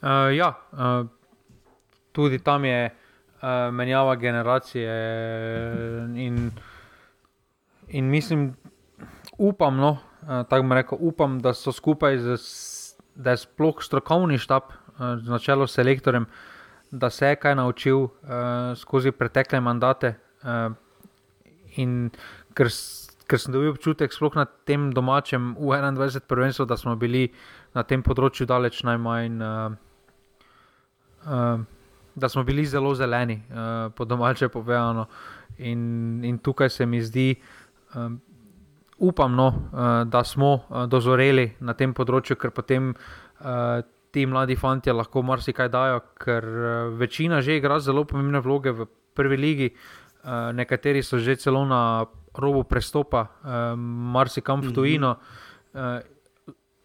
Uh, ja, uh, tudi tam je uh, menjava generacije in, in mislim, upam, no, uh, rekel, upam, da so skupaj, z, da je sploh strokovni štab, uh, z načelo selektorjem, uh, da se je kaj naučil uh, skozi pretekle mandate. Uh, in ker, ker sem dobil občutek, sploh na tem domačem U21 prvenstvu, da smo bili na tem področju daleč najmanj. Uh, uh, Da smo bili zelo zeleni, uh, po domače povedano. In, in tukaj se mi zdi, um, upam, no, uh, da smo uh, dozoreli na tem področju, ker potem uh, ti mladi fanti lahko marsikaj dajo, ker eh, večina že igra zelo pomembne vloge v prvi ligi, uh, nekateri so že celo na robu prestopa, uh, marsikam v mhm. tujino. Uh,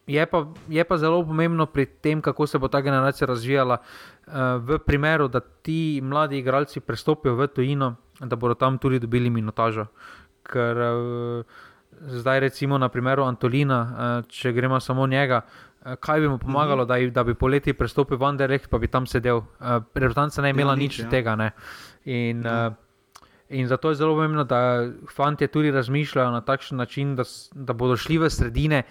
je, pa, je pa zelo pomembno pri tem, kako se bo ta generacija razvijala, uh, v primeru, da ti mladi igralci prestopijo v tujino, da bodo tam tudi dobili minutažo. Ker uh, zdaj, recimo, na primeru Antolina, uh, če gremo samo njega. Eh, kaj bi mu pomagalo, mm -hmm. da, da bi poleti prestopil v Anderlecht, pa bi tam sedel. Uh, Reprezentanca ne imela ja, nič od tega. In, mm -hmm. uh, in zato je zelo pomembno, da fanti tudi razmišljajo na takšen način, da, da bodo šli v sredine,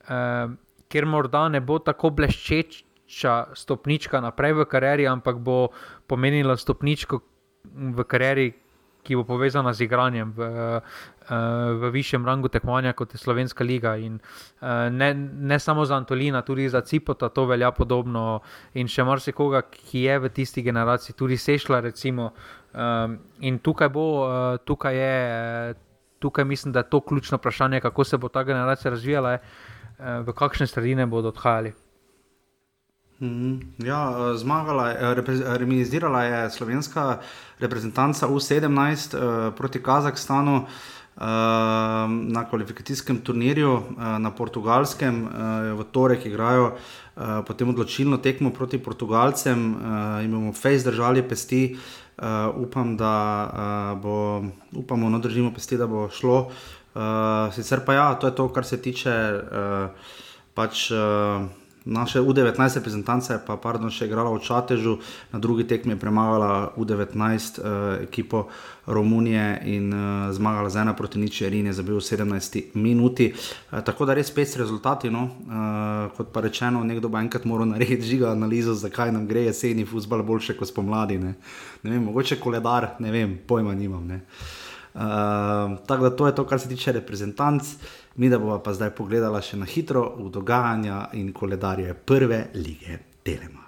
uh, kjer morda ne bo tako bleščeča stopnička naprej v karieri, ampak bo pomenila stopničko v karieri, ki bo povezana z igranjem v, v višjem rangu tekmovanja kot je Slovenska liga. In ne, ne samo za Antolina, tudi za Cipota to velja podobno in še marsikoga, ki je v tisti generaciji, tudi Sešla. Recimo, in tukaj bo, tukaj je. Tukaj mislim, da je to ključno vprašanje, kako se bo ta generacija razvijala, v kakšne sredine bodo odhajali. Mhm. Ja, eh, zmagala je, eh, remisirala je slovenska reprezentanca U17 uh, proti Kazahstanu uh, na kvalifikacijskem turnirju uh, na portugalskem. V torek igrajo potem odločilno tekmo proti Portugalcem, uh, imamo fejs držali pesti. Upam, da bo, upamo, no, držimo pesti, da bo šlo. Sicer pa ja, to je to, kar se tiče pač. Uh, Naše U19 reprezentance pa pardon, še igrala v Čatežu, na drugi tekmi je premagala U19 uh, eh, ekipo Romunije in uh, zmagala z ena proti nič, Rin je zabil v 17 minuti. Uh, tako da res pet rezultati. No? Uh, kot pa rečeno, nekdo bo enkrat moral narediti žiga analizo, zakaj nam gre jeseni futbol boljše kot spomladi. Ne? Ne vem, mogoče koledar, ne vem, pojma nimam. Uh, tako da to je to, kar se tiče reprezentanc. Mi da bomo pa zdaj pogledali še na hitro v dogajanja in koledarje prve lige Telema.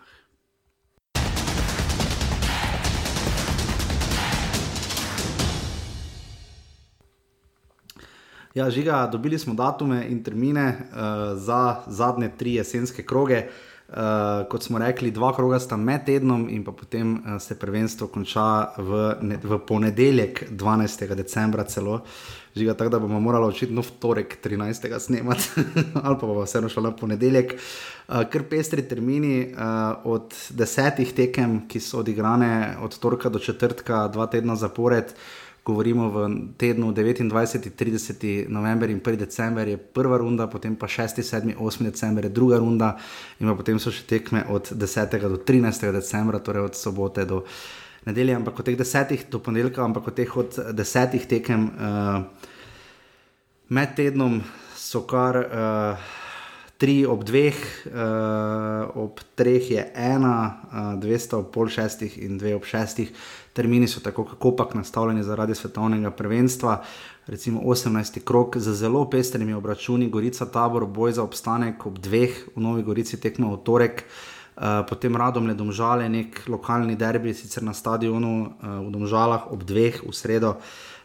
Ja, žiga, dobili smo datume in termine uh, za zadnje tri jesenske kroge. Uh, kot smo rekli, dva kroga sta med tednom, in potem uh, se prvenstvo konča v, ne, v ponedeljek, 12. decembra, celo. Uh, žiga tako, da bomo morali očitno v torek 13. snemati, ali pa bomo vseeno šli na ponedeljek. Uh, ker pestri termini uh, od desetih tekem, ki so odigrane od torka do četrtka, dva tedna zapored. Govorimo v tednu 29, 30 november in 1 december je prva runda, potem pa 6, 7, 8 december je druga runda, in potem so še tekme od 10 do 13 decembra, torej od sobote do nedelje, ampak od teh desetih do ponedeljka, ampak od teh od desetih tekem uh, med tednom so kar uh, tri ob dveh, uh, ob treh je ena, uh, dvesto ob pol šestih in dve ob šestih. Termini so tako kakopak nastavljeni zaradi svetovnega prvenstva. Recimo 18. krok z zelo pestrimi obračuni, Gorica tabor, boj za obstanek ob dveh v Novi Gorici tekmo v torek. Uh, potem radom le domžale, nek lokalni derbi, sicer na stadionu uh, v Domžalah ob dveh v sredo,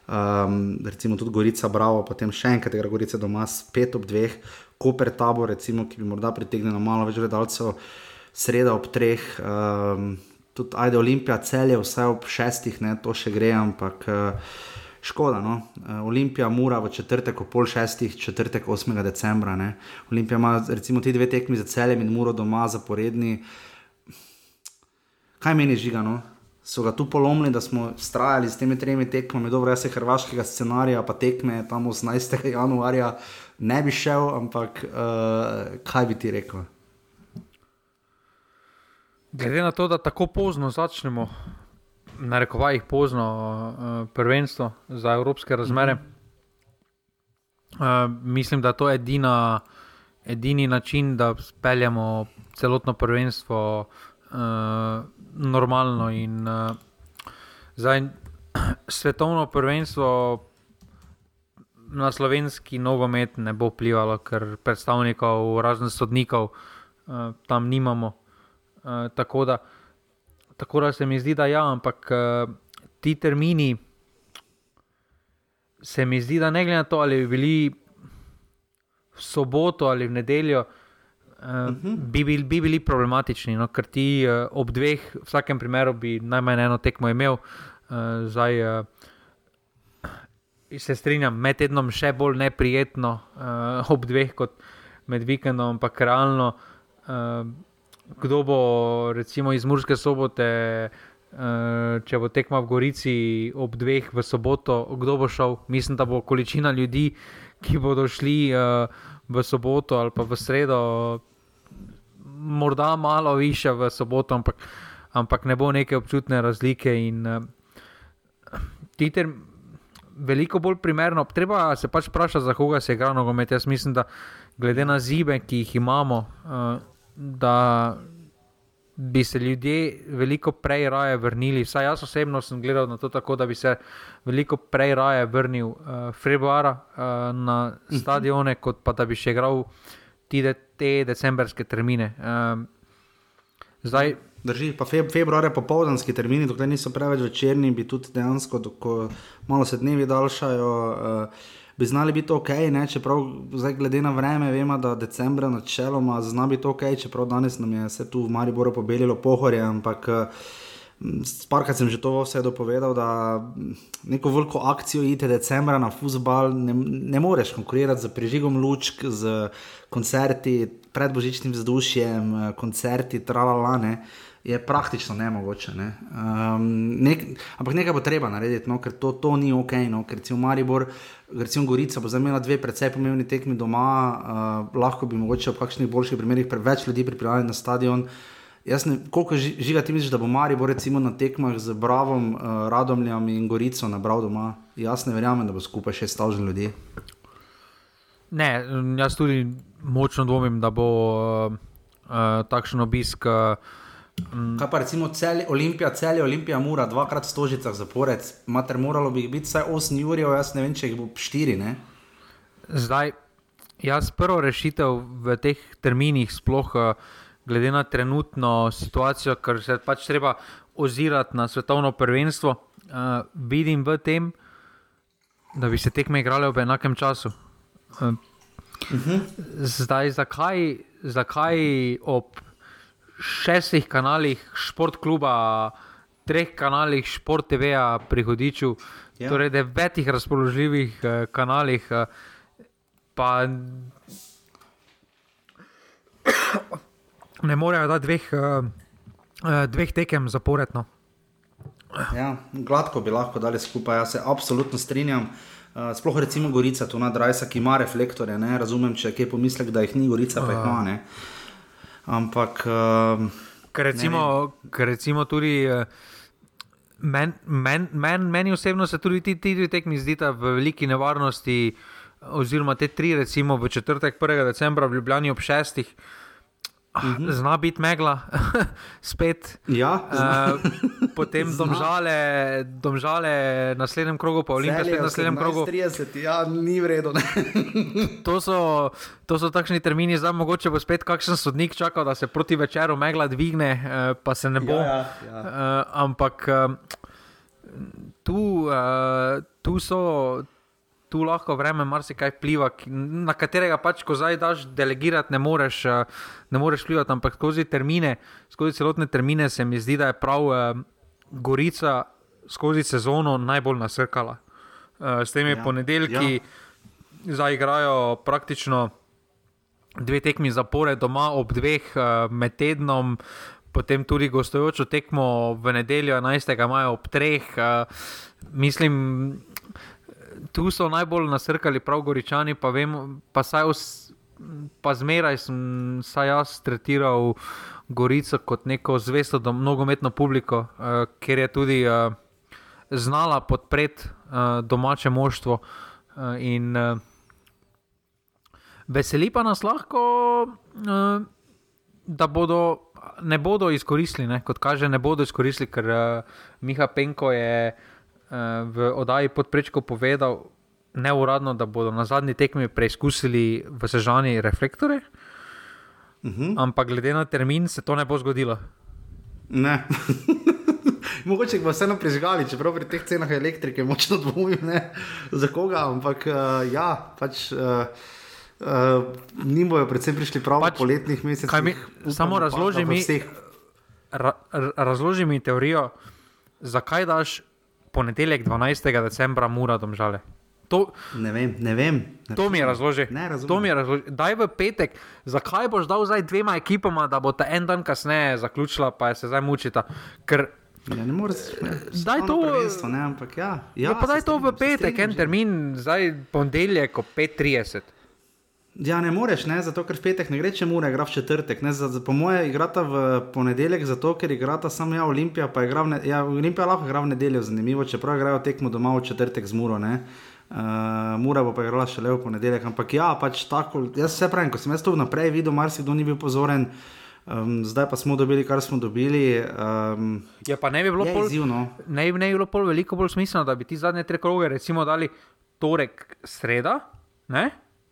um, recimo tudi Gorica Bravo, potem še enkrat igra Gorica doma spet ob dveh, Koper Tabor, recimo, ki bi morda pritegnil malo več gledalcev, sredo ob treh, um, tudi Ajde Olimpija, celje vse ob šestih, ne, to še gre, ampak. Uh, škoda. No? Uh, Olimpija mora v četrtek, pol šestih, četrtek 8. decembra. Ne? Olimpija ima recimo ti dve tekmi za celem in mora doma zaporedni. Kaj meni žigano? So ga tu polomili, da smo strajali s temi tremi tekmami, dobro, jaz se hrvaškega scenarija, pa tekme tam 18. januarja ne bi šel, ampak uh, kaj bi ti rekel? Glede na to, da tako pozno začnemo, na rekovajih pozno uh, prvenstvo za evropske razmere. Uh, mislim, da je to edina, edini način, da speljemo celotno prvenstvo uh, normalno. In, uh, zdaj, svetovno prvenstvo na slovenski nogomet ne bo vplivalo, ker predstavnikov, raznih sodnikov uh, tam nimamo. Uh, tako da uh, Tako da se mi zdi, da ja, ampak uh, ti termini, se mi zdi, da ne glede na to, ali bi bili v soboto ali v nedeljo, uh, uh -huh. bi, bil, bi bili problematični. No? Ker ti uh, ob dveh, v vsakem primeru, bi najmanj eno tekmo imel. Uh, zdaj, uh, Se strinjam, med tednom še bolj neprijetno, uh, ob dveh, kot med vikendom, ampak realno, uh, kdo bo recimo iz Murske sobote, uh, če bo tekma v Gorici ob dveh v soboto, kdo bo šel. Mislim, da bo količina ljudi, ki bodo šli uh, v soboto ali pa v sredo, morda malo više v soboto, ampak, ampak ne bo neke občutne razlike. In, uh, Titer, veliko bolj primerno, treba se pač vprašati, za koga se igra nogomet. Jaz mislim, da glede na zibe, ki jih imamo. Uh, da bi se ljudje veliko prej raje vrnili. Vsaj jaz osebno sem gledal na to tako, da bi se veliko prej raje vrnil uh, februara uh, na stadione, kot pa da bi še igral tide, te decembrske termine. Um, zdaj, Drži, pa feb, februar je popoldanski termini, dokler niso preveč večerni, bi tudi dejansko, ko malo se dnevi daljšajo, uh, bi znali biti ok, ne? čeprav zdaj glede na vreme vemo, da decembra načeloma zna biti ok, čeprav danes nam je se tu v Mariboru pobelilo pohorje, ampak uh, Sparkrat sem že to vse dopovedal, da neko veliko akcijo ide decembra na fusbal, ne, ne moreš konkurirati z prižigom lučk, z koncerti, predbožičnim vzdušjem, koncerti, tralalane je praktično nemogoče. Ne? Um, nek, ampak nekaj bo treba narediti, no, ker to, to ni ok. No, ker recimo Maribor, recimo Gorica, bo zdaj imela dve precej pomembni tekmi doma, uh, lahko bi mogoče v kakšnih boljših primerih preveč ljudi pripeljali na stadion. Jaz ne, koliko žiga ti misliš, da bo Maribor recimo na tekmah z Bravom, uh, Radomljam in Gorico nabral doma? Jaz ne verjamem, da bo skupaj še stavžen ljudi. Ne, jaz tudi močno dvomim, da bo uh, uh, takšen obisk. Uh, Mm. Kaj pa recimo cel, Olimpija, cel je Olimpija, mora dvakrat stožicah zapored, mater moralo bi biti vsaj 8 ur, jaz ne vem, če jih bo 4. Ne? Zdaj, jaz prvo rešitev v teh terminih, sploh eh, glede na trenutno situacijo, ker se pač treba ozirati na svetovno prvenstvo, uh, vidim v tem, da bi se tekme igrale v enakem času. Uh, uh -huh. Zdaj, zakaj, zakaj ob šestih kanalih šport kluba, treh kanalih šport TV-ja pri Hodiču, ja. torej devetih razpoložljivih uh, kanalih. Uh, pa ne morejo dati dveh, uh, dveh tekem zaporedno. Ja, gladko bi lahko dali skupaj, jaz se absolutno strinjam. Uh, sploh recimo Gorica, tu na Drajsa, ki ima reflektorje, ne razumem, če je pomislek, da jih ni Gorica, pa jih ima. Uh. Ampak. Uh, ker recimo, ker recimo tudi. Meni men, men, men osebno se tudi ti, ti dve tekmi zdita v veliki nevarnosti, oziroma te tri, recimo v četrtek, 1. decembra, v Ljubljani ob šestih, uh, -hmm. Zna biti megla, spet. Ja, uh, potem domžale, domžale na naslednjem krogu, pa Olimpija spet na naslednjem krogu. 30, ja, ni vredno. to, so, to so takšni termini, zdaj mogoče bo spet kakšen sodnik čakal, da se proti večeru megla dvigne, uh, pa se ne bo. Ja, ja, ja. Uh, ampak uh, tu, uh, tu so tu lahko vreme marsikaj vpliva, na katerega pač, ko zdaj daš delegirati, ne moreš, eh, ne moreš vplivati, ampak skozi termine, skozi celotne termine se mi zdi, da je prav uh, Gorica skozi sezono najbolj nasrkala. Uh, s temi ja. ponedeljki ja. zdaj igrajo praktično dve tekmi zapore doma, ob dveh uh, med tednom. Potem tudi gostujočo tekmo v nedeljo 11. maja ob treh. Uh, mislim, tu so najbolj nasrkali prav goričani, pa, vem, pa, os, pa zmeraj sem jaz tretiral Gorico kot neko zvesto nogometno publiko, uh, ker je tudi uh, znala podpreti uh, domače moštvo. Uh, in uh, veseli pa nas lahko, uh, da bodo. Ne bodo izkoristili, ne? kot kaže, ne bodo izkoristili, ker uh, Miha Penko je uh, v oddaji podprečko povedal, neuradno, da bodo na zadnji tekmi preizkusili v sežani reflektore. Uh mhm. -huh. Ampak glede na termin se to ne bo zgodilo. Ne. Mogoče jih bo vseeno prižgali, čeprav pri teh cenah elektrike močno dvomim, za koga. Ampak uh, ja, pač. Uh, Uh, Nim bojo predvsem prišli prav pač, v poletnih mesecih. Mi, samo razloži mi, ra, razloži mi teorijo, zakaj daš ponedeljek 12. decembra, mora domžale. To, ne vem, ne vem. Ne to mi je razložil. Daj v petek, zakaj boš dal zdaj dvema ekipama, da bo ta en dan kasneje zaključila, pa se zdaj mučita. Ker, ja, ne moreš. Zdaj to je. Ja, ja, ja, daj to v petek, en termin, zdaj ponedeljek ob 5:30. Ja, ne moreš, ne, zato ker v petek ne gre, če mora igrati v četrtek. Ne, za, za, po moje igrata v ponedeljek, zato ker igrata samo ja, Olimpija, pa igra v nedeljo. Ja, Olimpija lahko igra v nedeljo, zanimivo, čeprav igrajo tekmo doma v četrtek z Muro. Ne. Uh, Mura bo pa igrala še le v ponedeljek. Ampak ja, pač tako, jaz se pravim, ko sem jaz to vnaprej videl, marsikdo ni bil pozoren. Um, zdaj pa smo dobili, kar smo dobili. Um, ja, pa ne bi bilo pol, izjivno. ne, ne bi bilo pol veliko bolj smiselno, da bi ti zadnje tri kroge, recimo, dali torek, sreda, ne?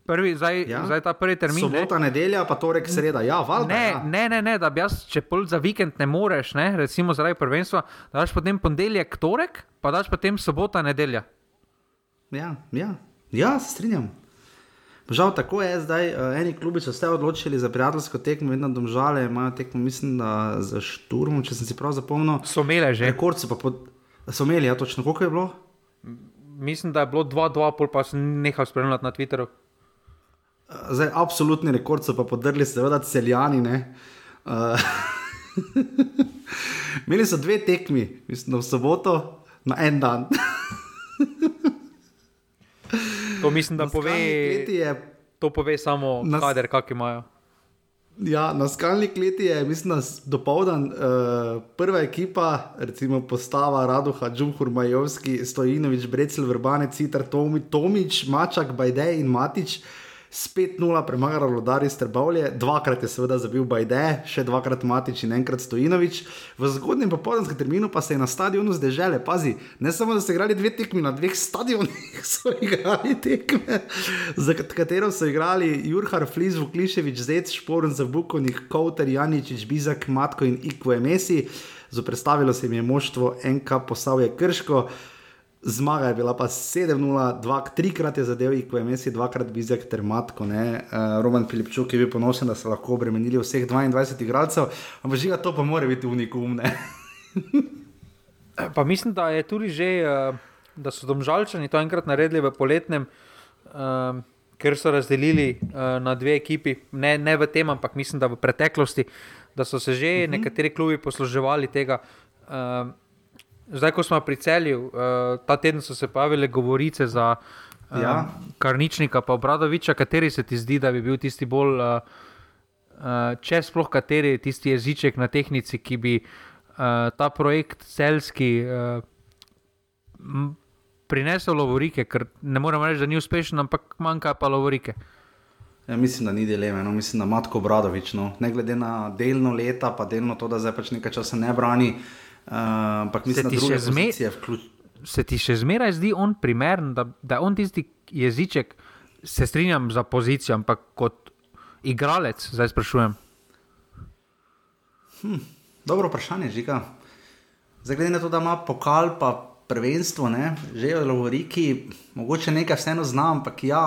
Prvi, zdaj, ja. zdaj ta prvi termin. Sobota, ne? nedelja, pa torek, sreda. Ja, valjda, ne, ja. ne, ne, ne, da bi jaz, če pol za vikend ne moreš, ne, recimo zaradi prvenstva, da daš potem ponedeljek, torek, pa daš potem sobota, nedelja. Ja, ja. ja se strinjam. Žal tako je zdaj. Uh, eni klubi so se odločili za prijateljsko tekmo, vedno domžale imajo tekmo, mislim, da za šturm, če sem si prav zapomnil. So imeli že. Rekord so pa pod... so imeli, ja, točno koliko je bilo? Mislim, da je bilo 2-2, pol pa sem nehal spremljati na Twitterju. Zdaj, absolutni rekord so pa podrli, seveda, celjani. Uh, imeli so dve tekmi, mislim, v soboto, na en dan. To mislim, da pove, je, to pove samo na kader, kak imajo. Ja, na skalni kleti je, mislim, da do povdan uh, prva ekipa, recimo postava Raduha, Džumhur, Majovski, Stojinovič, Brecel, Vrbane, Citar, Tomi, Tomič, Mačak, Bajdej in Matič. Spet nula premagala Lodari Strbavlje, dvakrat je seveda zabil Bajde, še dvakrat Matič in enkrat Stojinovič. V zgodnjem popoldanskem terminu pa se je na stadionu zdežele, pazi, ne samo da so igrali dve tekmi, na dveh stadionih so igrali tekme, za katero so igrali Jurhar, Fliz, Vukliševič, Zec, Šporn, Zabukovnik, Kouter, Janičič, Bizak, Matko in Ikvo Emesi. Zoprestavilo se jim je moštvo NK Posavje Krško. Zmaga je bila pa 7-0, trikrat je zadev, ko je Messi dvakrat bizek ter matko. Uh, Roman Filipčuk je bil ponosen, da so lahko obremenili vseh 22 igralcev, ampak žiga to pa mora biti unikum. pa mislim, da je tudi že, uh, da so domžalčani to enkrat naredili v poletnem, uh, ker so razdelili uh, na dve ekipi, ne, ne v tem, ampak mislim, da v preteklosti, da so se že uh mhm. -huh. nekateri klubi posluževali tega. Uh, Zdaj, ko smo pri celju, uh, ta teden so se pojavile govorice za uh, ja. Karničnika in Obradoviča, kateri se ti zdi, da bi bil tisti bolj, uh, uh, če sploh kateri tisti jeziček na tehnici, ki bi uh, ta projekt celski uh, prinesel lovorike, ker ne moremo reči, da ni uspešen, ampak manjka pa lovorike. Ja, mislim, da ni dileme. No. Mislim, da Matko Obradovič, no. ne glede na delno leta, pa delno to, da zdaj pač nekaj časa ne brani. Uh, Uh, ampak mislim, da se ti vključ... Se ti še zmeraj zdi on primeren, da, da on tisti jeziček, se strinjam za pozicijo, ampak kot igralec, zdaj sprašujem. Hm, dobro vprašanje, žiga. Zaglede na to, da ima pokal, pa prvenstvo, ne? že v Lovoriki, mogoče nekaj vseeno znam, ampak ja.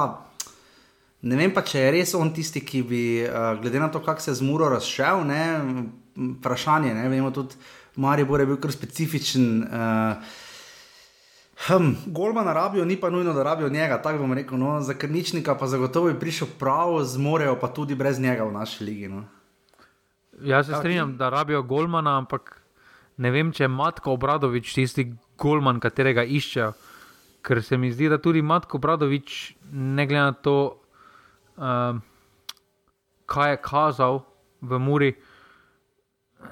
Ne vem pa, če je res on tisti, ki bi, uh, glede na to, kako se je zmuro razšel, ne, vprašanje. Ne, vemo tudi, Maribor je bil kar specifičen. Uh, hm, Golma na rabijo, ni pa nujno, da rabijo njega, tako bom rekel. No, za krničnika pa zagotovo je prišel prav, zmorejo pa tudi brez njega v naši ligi. No. Jaz se strinjam, da rabijo Golmana, ampak ne vem, če je Matko Obradovič tisti Golman, katerega iščejo. Ker se mi zdi, da tudi Matko Obradovič, ne glede na to, uh, kaj je kazal v Muri, uh,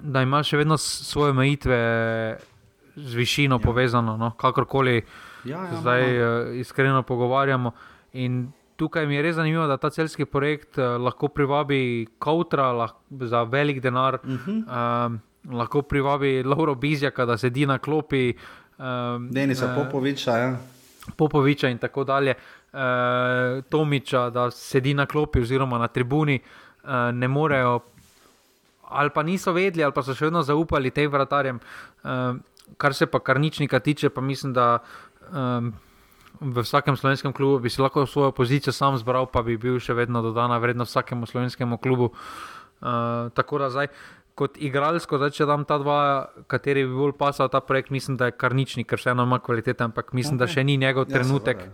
da ima še vedno svoje omejitve z višino ja. povezano, no? kakorkoli ja, ja, zdaj uh, iskreno pogovarjamo. In tukaj mi je res zanimivo, da ta celski projekt uh, lahko privabi Kautra lahko, za velik denar, uh -huh. uh, lahko privabi Lauro Bizjaka, da sedi na klopi. Uh, Denisa uh, Popoviča. Ja. Popoviča in tako dalje, uh, Tomiča, da sedi na klopi oziroma na tribuni, uh, ne morejo ali pa niso vedeli, ali pa so še vedno zaupali tem vratarjem. Um, kar se pa karničnika tiče, pa mislim, da um, v vsakem slovenskem klubu bi si lahko svojo pozicijo sam zbral, pa bi bil še vedno dodana vrednost vsakemu slovenskemu klubu. Uh, tako da zdaj. Kot igralsko, zdaj, če dam ta dva, kateri bi bolj pasal ta projekt, mislim, da je kar nični, ker še eno ima kvalitete, ampak mislim, okay. da še ni njegov ja, trenutek, ja,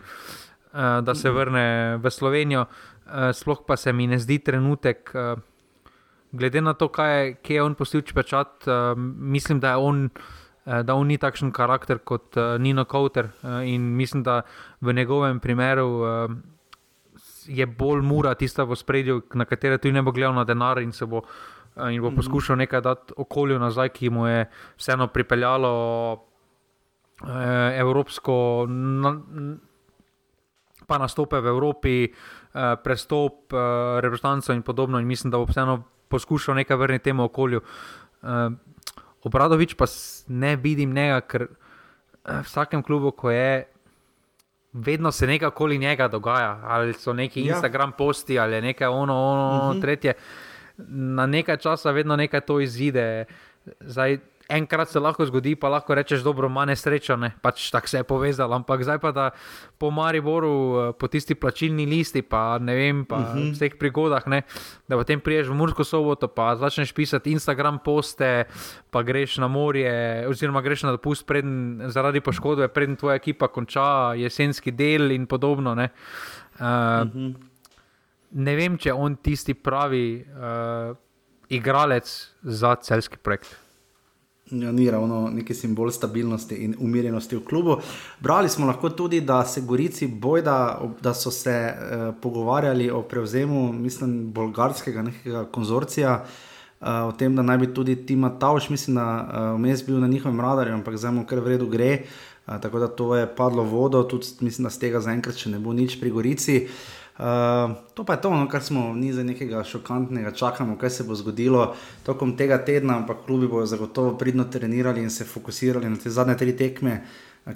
uh, da se vrne v Slovenijo. Uh, sploh pa se mi ne zdi trenutek. Uh, glede na to, kaj, kje je on postil čepečat, uh, mislim, da, on, uh, da on ni takšen karakter kot uh, Nino Kauter. Uh, in mislim, da v njegovem primeru uh, je bolj mura tista v spredju, na katero tudi ne bo gledal na denar in se bo. In bo mhm. poskušal nekaj dati okolju nazaj, ki mu je vseeno pripeljalo eh, evropsko, na, pa nastope v Evropi, eh, prestop eh, reprezentantov in podobno. In mislim, da bo vseeno poskušal nekaj vrniti temu okolju. Uh, Obradovič pa ne vidim njega, ker v vsakem klubu, ko je, vedno se nekaj okoli njega dogaja. Ali so neki ja. Instagram posti ali nekaj ono, ono, uh mhm. -huh. tretje. Na nekaj časa vedno nekaj to izide. Zdaj, enkrat se lahko zgodi, pa lahko rečeš, dobro, manj nesreča, ne? pač tako se je povezalo. Ampak zdaj pa da po Mariboru, eh, po tisti plačilni listi, pa ne vem, pa uh mhm. -huh. vseh prigodah, ne? da potem priješ v Mursko soboto, pa začneš pisati Instagram poste, pa greš na morje, oziroma greš na dopust preden, zaradi poškodbe, preden tvoja ekipa konča jesenski del in podobno. Ne, uh, uh -huh. ne vem, če je on tisti pravi uh, igralec za celski projekt ja, ni ravno neki simbol stabilnosti in umirjenosti v klubu. Brali smo lahko tudi, da se Gorici bojda, da so se eh, pogovarjali o prevzemu, mislim, bolgarskega nekega konzorcija. Uh, o tem, da naj bi tudi Tima Tauš, mislim, da uh, vmes bil na njihovem radarju, ampak zdaj mu kar v redu gre. Uh, tako da to je padlo vodo, tudi mislim, da z tega zaenkrat še ne bo nič pri Gorici. Uh, Uh, to pa je to, no, kar smo mi za nekaj šokantnega čakali, kaj se bo zgodilo tokom tega tedna, ampak klubi bodo zagotovo pridno trenirali in se fokusirali na te zadnje tri tekme,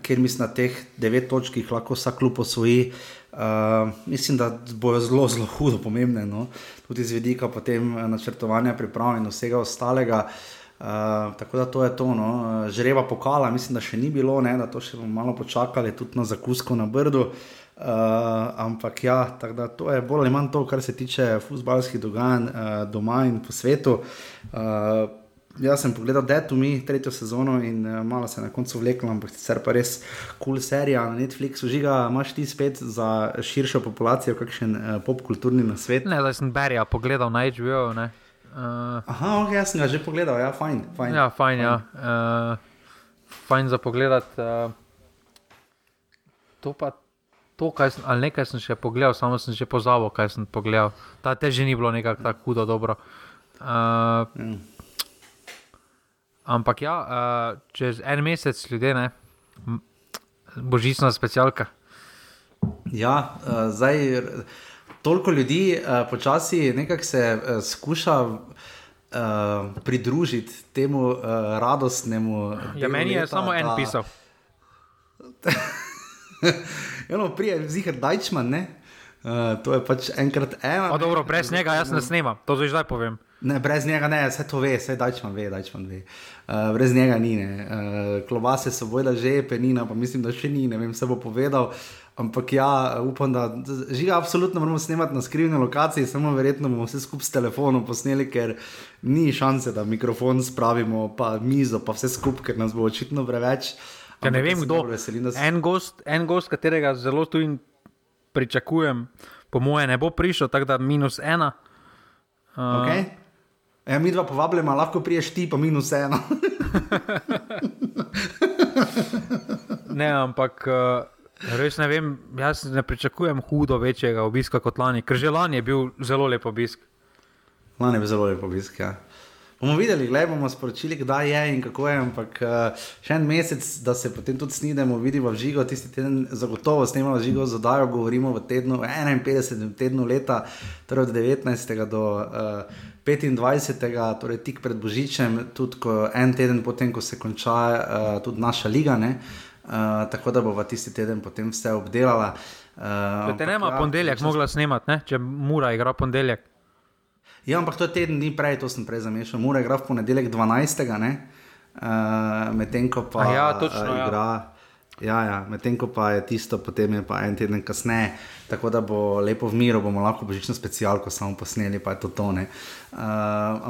ker mislim, da teh devet točk lahko vsak klub osvoji. Uh, mislim, da bojo zelo, zelo hudo pomembne, no? tudi z vidika potem načrtovanja, priprav in vsega ostalega. Uh, tako da to je to, no. žreba pokala, mislim, da še ni bilo, ne? da to še bomo malo počakali, tudi na zakusko na brdu. Uh, Uh, ampak ja, da, to je bolj ali manj to, kar se tiče futbalskih dogajanj uh, doma in po svetu. Uh, jaz sem pogledal Me, tretjo sezono in uh, malo se na koncu vleklo, ampak sicer pa res kul cool serija na Netflixu. Žiga, imaš ti spet za širšo populacijo, kakšen uh, popkulturni na svet? Ne, da sem Berija pogledal na HBO. Ne? Uh, Aha, ok, jaz sem ga že pogledal, ja, fajn. fajn ja, fajn, fajn. ja. Uh, fajn za pogled. Uh, to pa to, sem, ali nekaj sem še pogledal, samo sem že pozabil, kaj sem pogledal. Ta teže ni bilo nekako tako hudo dobro. Uh, mm. Ampak ja, uh, čez en mesec ljudje, ne, božična specialka. Ja, uh, zdaj toliko ljudi uh, počasi nekako se uh, skuša. Uh, pridružiti temu uh, radostnemu. Ja, meni je leta, samo en da... pisal. Eno, prije, zihar Dajčman, ne. Uh, to je pač enkrat ena. O, dobro, brez njega jaz ne snimam, to že zdaj povem. Ne, brez njega ne, vse to ve, vse Dajčman ve, Dajčman ve. Uh, brez njega ni, ne. Uh, klobase so bojda že, penina, pa mislim, da še ni, ne vem, se bo povedal. Ampak ja, upam, da žiga, absolutno moramo snemati na skrivni lokaciji, samo verjetno bomo vse skupaj s telefonom posneli, ker ni šanse, da mikrofon spravimo, pa mizo, pa vse skupaj, ker nas bo očitno preveč. Uh, Ja, ne vem, kdo je veselin, si... en, gost, en gost, katerega zelo tu in pričakujem, po moje, ne bo prišel, tako da minus ena. Uh... Okay. Ja, mi dva povabljamo, lahko priješ ti, pa minus ena. ne, ampak uh, res ne vem, jaz ne pričakujem hudo večjega obiska kot lani, ker že lani je bil zelo lep obisk. Lani je bil zelo lep obisk, ja. Bomo videli, gledaj, bomo sporočili, kdaj je in kako je. Ampak uh, še en mesec, da se potem tudi snidemo, vidimo v žigo, tisti teden zagotovo snemamo žigo za dajo, govorimo v tednu, 51. tednu leta, torej od 19. do uh, eh, 25. torej tik pred Božičem, tudi en teden potem, ko se konča uh, tudi naša liga. Uh, tako da bo v tisti teden potem vse obdelala. Uh, te nema ja, ponedeljek, mogla snemati, če mora igrati ponedeljek. Ja, ampak to je teden dni prej, to sem prej zamešal. Mora igrati v ponedeljek 12. Uh, medtem ko pa ja, točno, uh, igra. Ja, ja, medtem ko pa je tisto, potem je pa en teden kasneje, tako da bo lepo v miru, bomo lahko božično specialko samo posneli, pa je to tone. Uh,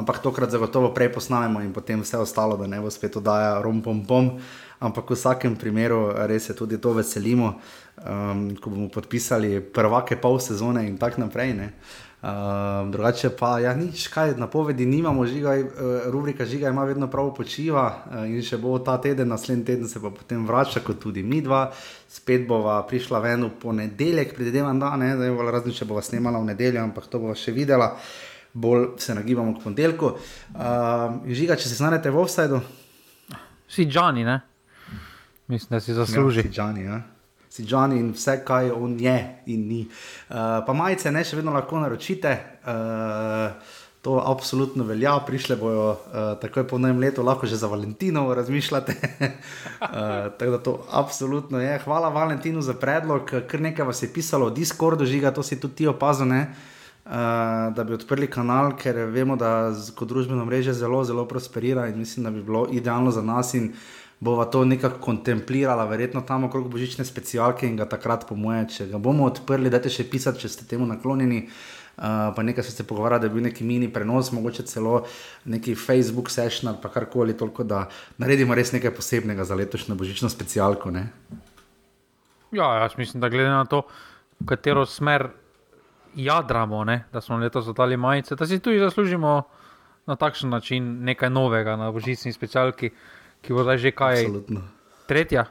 ampak tokrat zagotovo prej posnamemo in potem vse ostalo, da ne bo spet oddaja rom pom pom. Ampak v vsakem primeru res se tudi to veselimo, um, ko bomo podpisali prvake pol sezone in tako naprej. Uh, Uh, drugače pa, ja, nič, kaj napovedi nimamo, žiga, uh, rubrika žiga ima vedno prav počiva uh, in še bo ta teden, naslednji teden se pa potem vrača, kot tudi mi dva, spet bova prišla ven v ponedeljek, predvidevam, da ne, zdaj bo različno, če bova snemala v nedeljo, ampak to bova še videla, bolj se nagibamo k ponedeljku. Uh, žiga, če se znajdete v offsajdu? Si Džani, ne? Mislim, da si zasluži. Ja, si Džani, ja si Johnny in vse, kaj on je in ni. Uh, pa majice ne še vedno lahko naročite. Uh, To absolutno velja, prišle bojo uh, takoj po novem letu, lahko že za Valentinovo razmišljate. uh, tako da to absolutno je. Hvala Valentinu za predlog, kar nekaj vas je pisalo o Discordu, žiga, to si tudi ti opazil, uh, da bi odprli kanal, ker vemo, da kot družbeno mreže zelo, zelo prosperira in mislim, da bi bilo idealno za nas in bova to nekako kontemplirala, verjetno tam okrog božične specialke in ga takrat, po moje, če ga bomo odprli, dajte še pisati, če ste temu naklonjeni. Uh, pa nekaj se je pogovarjalo, da je bil neki mini prenos, mogoče celo neki Facebook session ali karkoli, toliko da naredimo res nekaj posebnega za letošnjo božično specialko. Ne? Ja, jaz mislim, da glede na to, v katero smer jadramo, ne? da smo letos zadali majice, da si tudi zaslužimo na takšen način nekaj novega na božični specialki, ki bo zdaj že kaj. Absolutno. Tretja,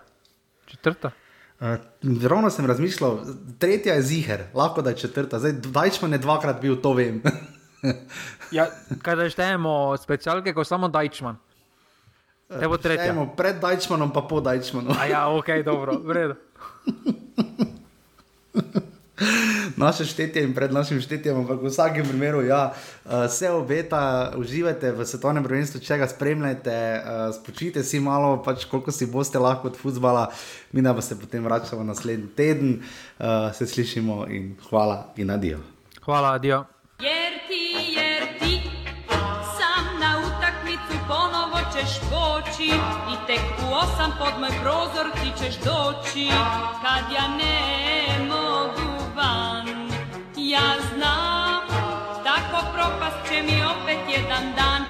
četrta. Uh, ravno sem razmišljal, tretja je ziger, lahko da je četrta, zdaj Dajčman je dvakrat bil, to vem. ja, kaj da štejemo specialke, ko samo Dajčman. Evo tretja. Štejemo pred Dajčmanom, pa po Dajčmanu. ja, ok, dobro, v redu. naše štetje in pred našim štetjem, ampak v vsakem primeru, ja, eh, obeta, uživajte v svetovnem prvenstvu, če ga spremljate, eh, spočite si malo, pač koliko si boste lahko od futbola, mi pa se potem vračamo naslednji teden, eh, se slišimo in hvala in adijo. Hvala, adijo. I tek u osam pod moj prozor ti ćeš doći Kad ja ne mogu ja znam, tako propast će mi opet jedan dan.